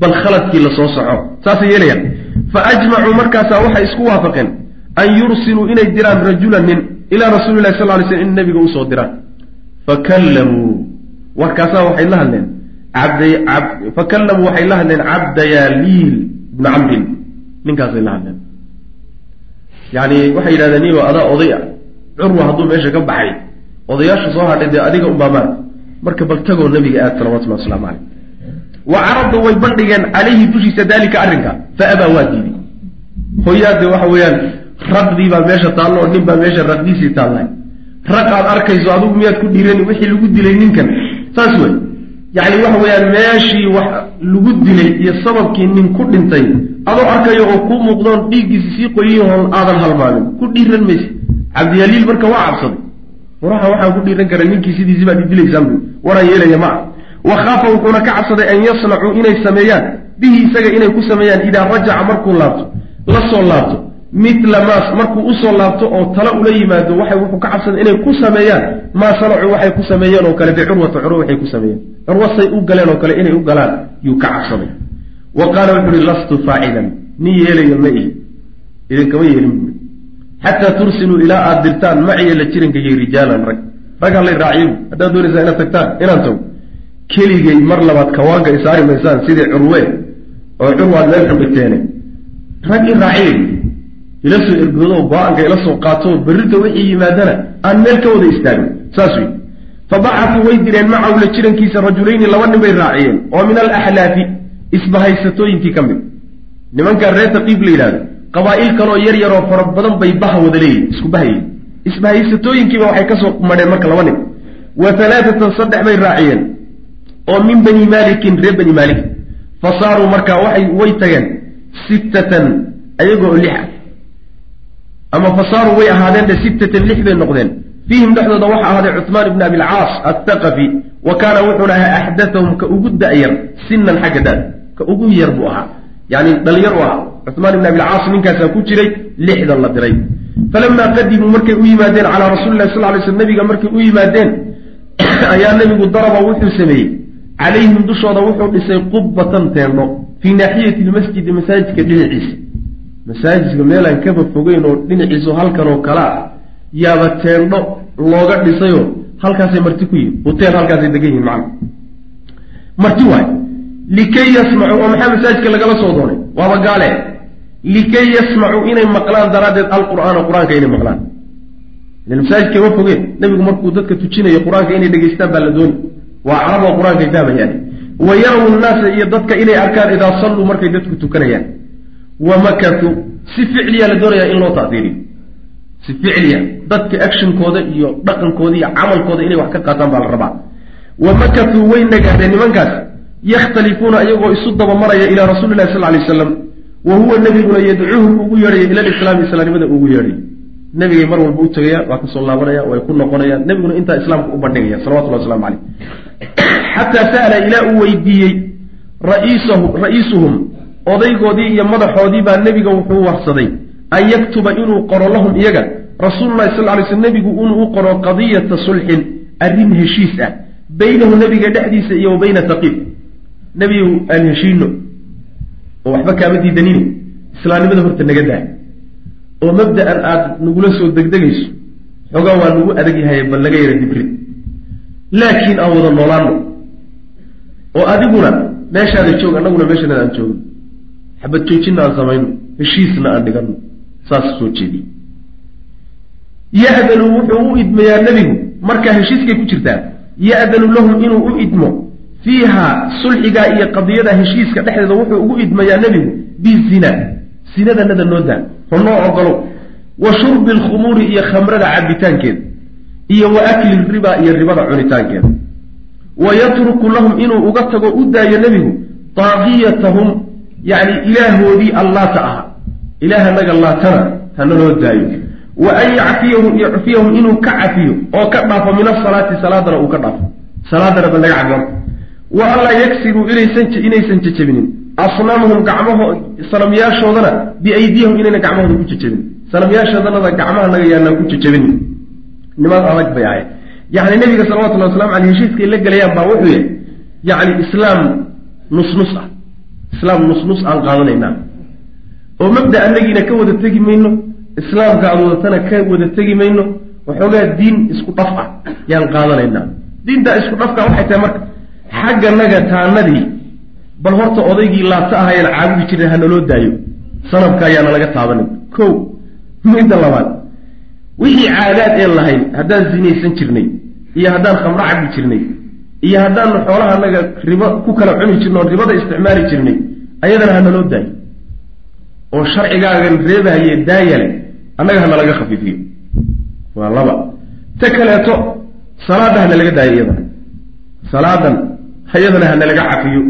bal khaladkii la soo soco. Saasay yeelayaan fa ajmacuu markaasaa waxay isku waafaqeen an yursiluu inay diraan rajulan nin ilaa rasuuli lahi sal ly slm in nebiga u soo diraan fakallamuu warkaasaa waxay la hadleen fakallamuu waxay la hadleen cabdayaaliil ibna camrin ninkaasay la hadleen yani waxay yidhahdeen niyo adaa oday ah curwa hadduu meesha ka baxay odayaasha soo hadhay dee adiga unbaa maarka marka bal tagoo nabiga aad salawatullahi wasalaamu caleyh wa caradu way bandhigeen calayhi dushiisa daalika arrinka. Fa abaa waa diiday. Hoyaade waxa weeyaan raqdii baa meesha taallo oo nin baa meesha raqdiisii taallay rag aad arkayso adigu miyaad ku dhiirani wixii lagu dilay ninkan. Saas wey yacni waxa weeyaan meeshii wax lagu dilay iyo sababkii nin ku dhintay adoo arkayo oo kuu muuqdoon dhiiggiisi sii qoyihoon aadan halmaamin ku dhiiran mayse. Cabdiyaliil marka waa cabsaday. Waraha waxaan ku dhiiran kara ninkii sidiisi baad idilaysaan waraan yeelaya ma ah wa khaafa wuxuuna ka cabsaday an yasnacuu inay sameeyaan bihi isaga inay ku sameeyaan idaa rajaca markuu laabto la soo laabto mitla maas markuu u soo laabto oo tala ula yimaado waxay wuxuu ka cabsaday inay ku sameeyaan maa sanacuu waxay ku sameeyeen oo kale bicurwata curwa waxay ku sameeyeen curwa say u galeen oo kale inay u galaan yuu ka cabsaday wa qaala wuxu uhi lastu faacilan nin yeelayo ma ihi idinkama yeelin xataa tursiluu ilaa aada dirtaan maciya la jirankayay rijaalan rag rag hallay raaciyo haddaad doonaysaa inaad tagtaan inaan tago keligay mar labaad kawaanka isaari maysaan sidii curwe oo curwaad meel xubiteene rag i raaciyay ila soo ergoodo go'aanka ila soo qaato berrita wixii yimaadana aan meel ka wada istaagno saas wey fabacafuu way direen macahu la jirankiisa rajulayni laba nin bay raaciyeen oo min alaxlaafi isbahaysatooyinkii ka mid. Nimankaa reer taqiib la yidhahdo qabaa'il kaloo yar yaroo fara badan bay baha wada leeyihiin isku bahayihin isbahaysatooyinkiiba waxay ka soo madheen marka laba nin. Wa halaaatan saddex bay raaciyeen oo min bani maalikin reer bani maalik fa saaruu markaa waxay way tageen sittatan ayagoo lix ah. Ama fa saaruu way ahaadeen de sittatan lix bay noqdeen. Fiihim dhexdooda waxaa ahaaday cuثmaan ibn abi alcaas athaqafi wa kaana wuxuuna ahaa axdathahum ka ugu da'yar sinan xagga da ka ugu yar buu ahaa. Yani dhalinyar u ahaa. Cuثmaan ibn abi alcaas ninkaasaa ku jiray lixdan la diray. Falamaa qadimuu markay u yimaadeen calaa rasuli lah sal lay sl nabiga markay u yimaadeen [COUGHS] ayaa nebigu daraba wuxuu sameeyey calayhim dushooda wuxuu dhisay qubbatan teendho fii naaxiyati lmasjidi masaajidka dhinaciisa. Masaajidka meelaan kaba fogeyn oo dhinaciisu halkan oo kale ah yaaba teendho looga dhisayoo halkaasay marti ku yihiin huteel halkaasay degan yihiin macna marti waay. Likay yasmacuu oo maxaa masaajidka lagala soo doonay? Waaba gaale. Likay yasmacuu inay maqlaan daraaddeed alqur'aana qur'aanka inay maqlaan. Ilan masaajidka ma fogeen nebigu markuu dadka tujinayo qur'aanka inay dhegeystaan baa la dooni waa carab oo qur'aankay fahmayaan. Wa yarawu nnaasa iyo dadka inay arkaan idaa salluu markay dadku tukanayaan. Wa makatuu si ficliya la doonayaa in loo taadiiriyo si ficliya dadka actionkooda iyo dhaqankooda iyo camalkooda inay wax ka qaataan baa la rabaa. Wa makatuu way nagaadeen nimankaas. Yakhtalifuuna iyagoo isu dabamaraya ilaa rasuuli lahi sal lay waslam wa huwa nebiguna yadcuuhum ugu yeedhaya ila lislaami islaamnimada ugu yeedhay nebigay mar walba u tegayaan waa ka soo laabanaya way ku noqonayaan nebiguna intaa islaamka u bandhigaya salawatullah waslamu caleyh xataa sa'ala ilaa uu weydiiyey ra'iisuhum odaygoodii iyo madaxoodii baa nebiga wuxuu warsaday an yaktuba inuu qoro lahum iyaga. Rasuululahi sal lay sl nebigu inuu u qoro qadiyata sulxin arrin heshiis ah baynahu nebiga dhexdiisa iyo wa bayna taqiib nebigu aan heshiino oo waxba kaama diidanine islaamnimada horta naga daa oo mabda'an aada nagula soo degdegayso xoogaa waa nagu adag yahay bal naga yara dibrid laakiin aan wada noolaano oo adiguna meeshaada joog annaguna meeshanada aan joogno xabad joojinna aan samayno heshiisna aan dhigano saas soo jeediy ya'danu wuxuu u idmayaa nebigu markaa heshiiskay ku jirtaa. Ya'danu lahum inuu u idmo fiiha sulxigaa iyo qadiyada heshiiska dhexdeeda wuxuu ugu idmayaa nebigu bizina sinadanada noo daa honoo ogolow wa shurbi alkhumuuri iyo khamrada cabitaankeeda iyo wa akli riba iyo ribada cunitaankeeda. Wa yatruku lahum inuu uga tago u daayo nebigu daaqiyatahum yacni ilaahoodii allaata aha. Ilaahanaga laatana hanaloo daayo. Wa an yacfiyahum yacfiyahum inuu ka cafiyo oo ka dhaafo min asalaati salaadana uu ka dhaafo. Salaadana ba laga cafiyo wa anlaa yaksiruu inaysan jejebinin. Asnaamahum gacmaho sanamyaashoodana biaydiyahum inayna gacmahooda ku jejebin sanamyaashoodanada gacmaha naga yaanaan ku jejebin niman adag bay ahayd. Yacni nebiga salawatullahi waslamu aleyh heshiiskay la gelayaan baa wuxuu yahay yacni islaam nusnus ah. Islaam nusnus aan qaadanaynaa. Oo mabda anagiina ka wada tegi mayno islaamka aad wadatana ka wada tegi mayno waxoogaa diin isku dhaf ah yaan qaadanaynaa. Diintaa isku dhafka waxay tahay marka xagganaga taanadii bal horta odaygii laabta ahayaan caabudi jirnay ha naloo daayo. Sanabka ayaana laga taabanin ko midda labaad wixii caadaad een lahayn haddaan zinaysan jirnay iyo haddaan khamro cabi jirnay iyo haddaanu xoolaha anaga ribo ku kala cuni jirno ribada isticmaali jirnay ayadana ha naloo daayo. Oo sharcigaagan reebahaye daayale annaga ha nalaga khafiifiyo. Waa laba. Ta kaleeto salaadda hana laga daayo iyadana. Salaadan hayadana hana laga cafiyo.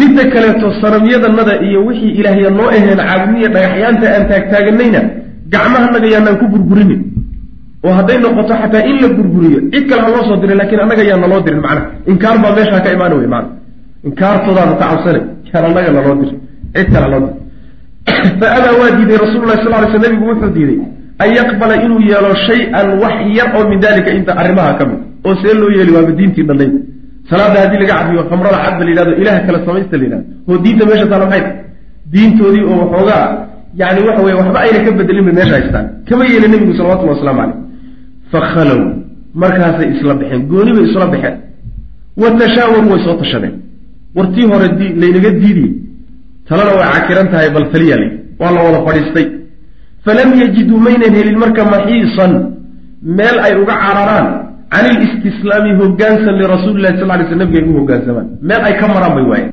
Midda kaleeto sanamyadanada iyo wixii ilaahya noo aheen caabudniya dhagaxyaanta aan taagtaaganayna gacmahanaga yaanaan ku burburinin oo hadday noqoto xataa in la burburiyo cid kale ha loo soo diray lakiin annaga yaan naloo dirin macnaha inkaar baa meeshaa ka imaana wey maana inkaartoodaanu ka cabsane yaan annaga naloo dirin cid kale haloo dirin. [CLEARS THROAT] Fa adaa waa diiday rasulullahi sal ly sl nabigu wuxuu diiday an yaqbala inuu yeelo shay-an wax yar oo min dalika inta arrimaha ka mid oo see loo yeeli waaba diintii dhannayd salaada haddii laga cafiyo khamrada cad ba la yidhahdo ilaah kale samaysta la yidhahdo oo diinta meesha taala maxay diintoodii oo waxoogaa yani waxa weye waxba ayna ka bedelin bay meesha haystaan. Kama yeelin nebigu salawatullahi waslamu caleyh fakhalow markaasay isla baxeen gooni bay isla baxeen wa tashaawaru way soo tashadeen. Wartii hore laynaga diidiye talana way cakiran tahay bal taliya lay waa la wada fadhiistay. Falam yajiduu maynan helin marka maxiisan. Meel ay uga cararaan. Can ilistislaami hogaansan lirasuuli lahi sal lay sl nabiga ay u hogaansamaan meel ay ka maraan bay waayeen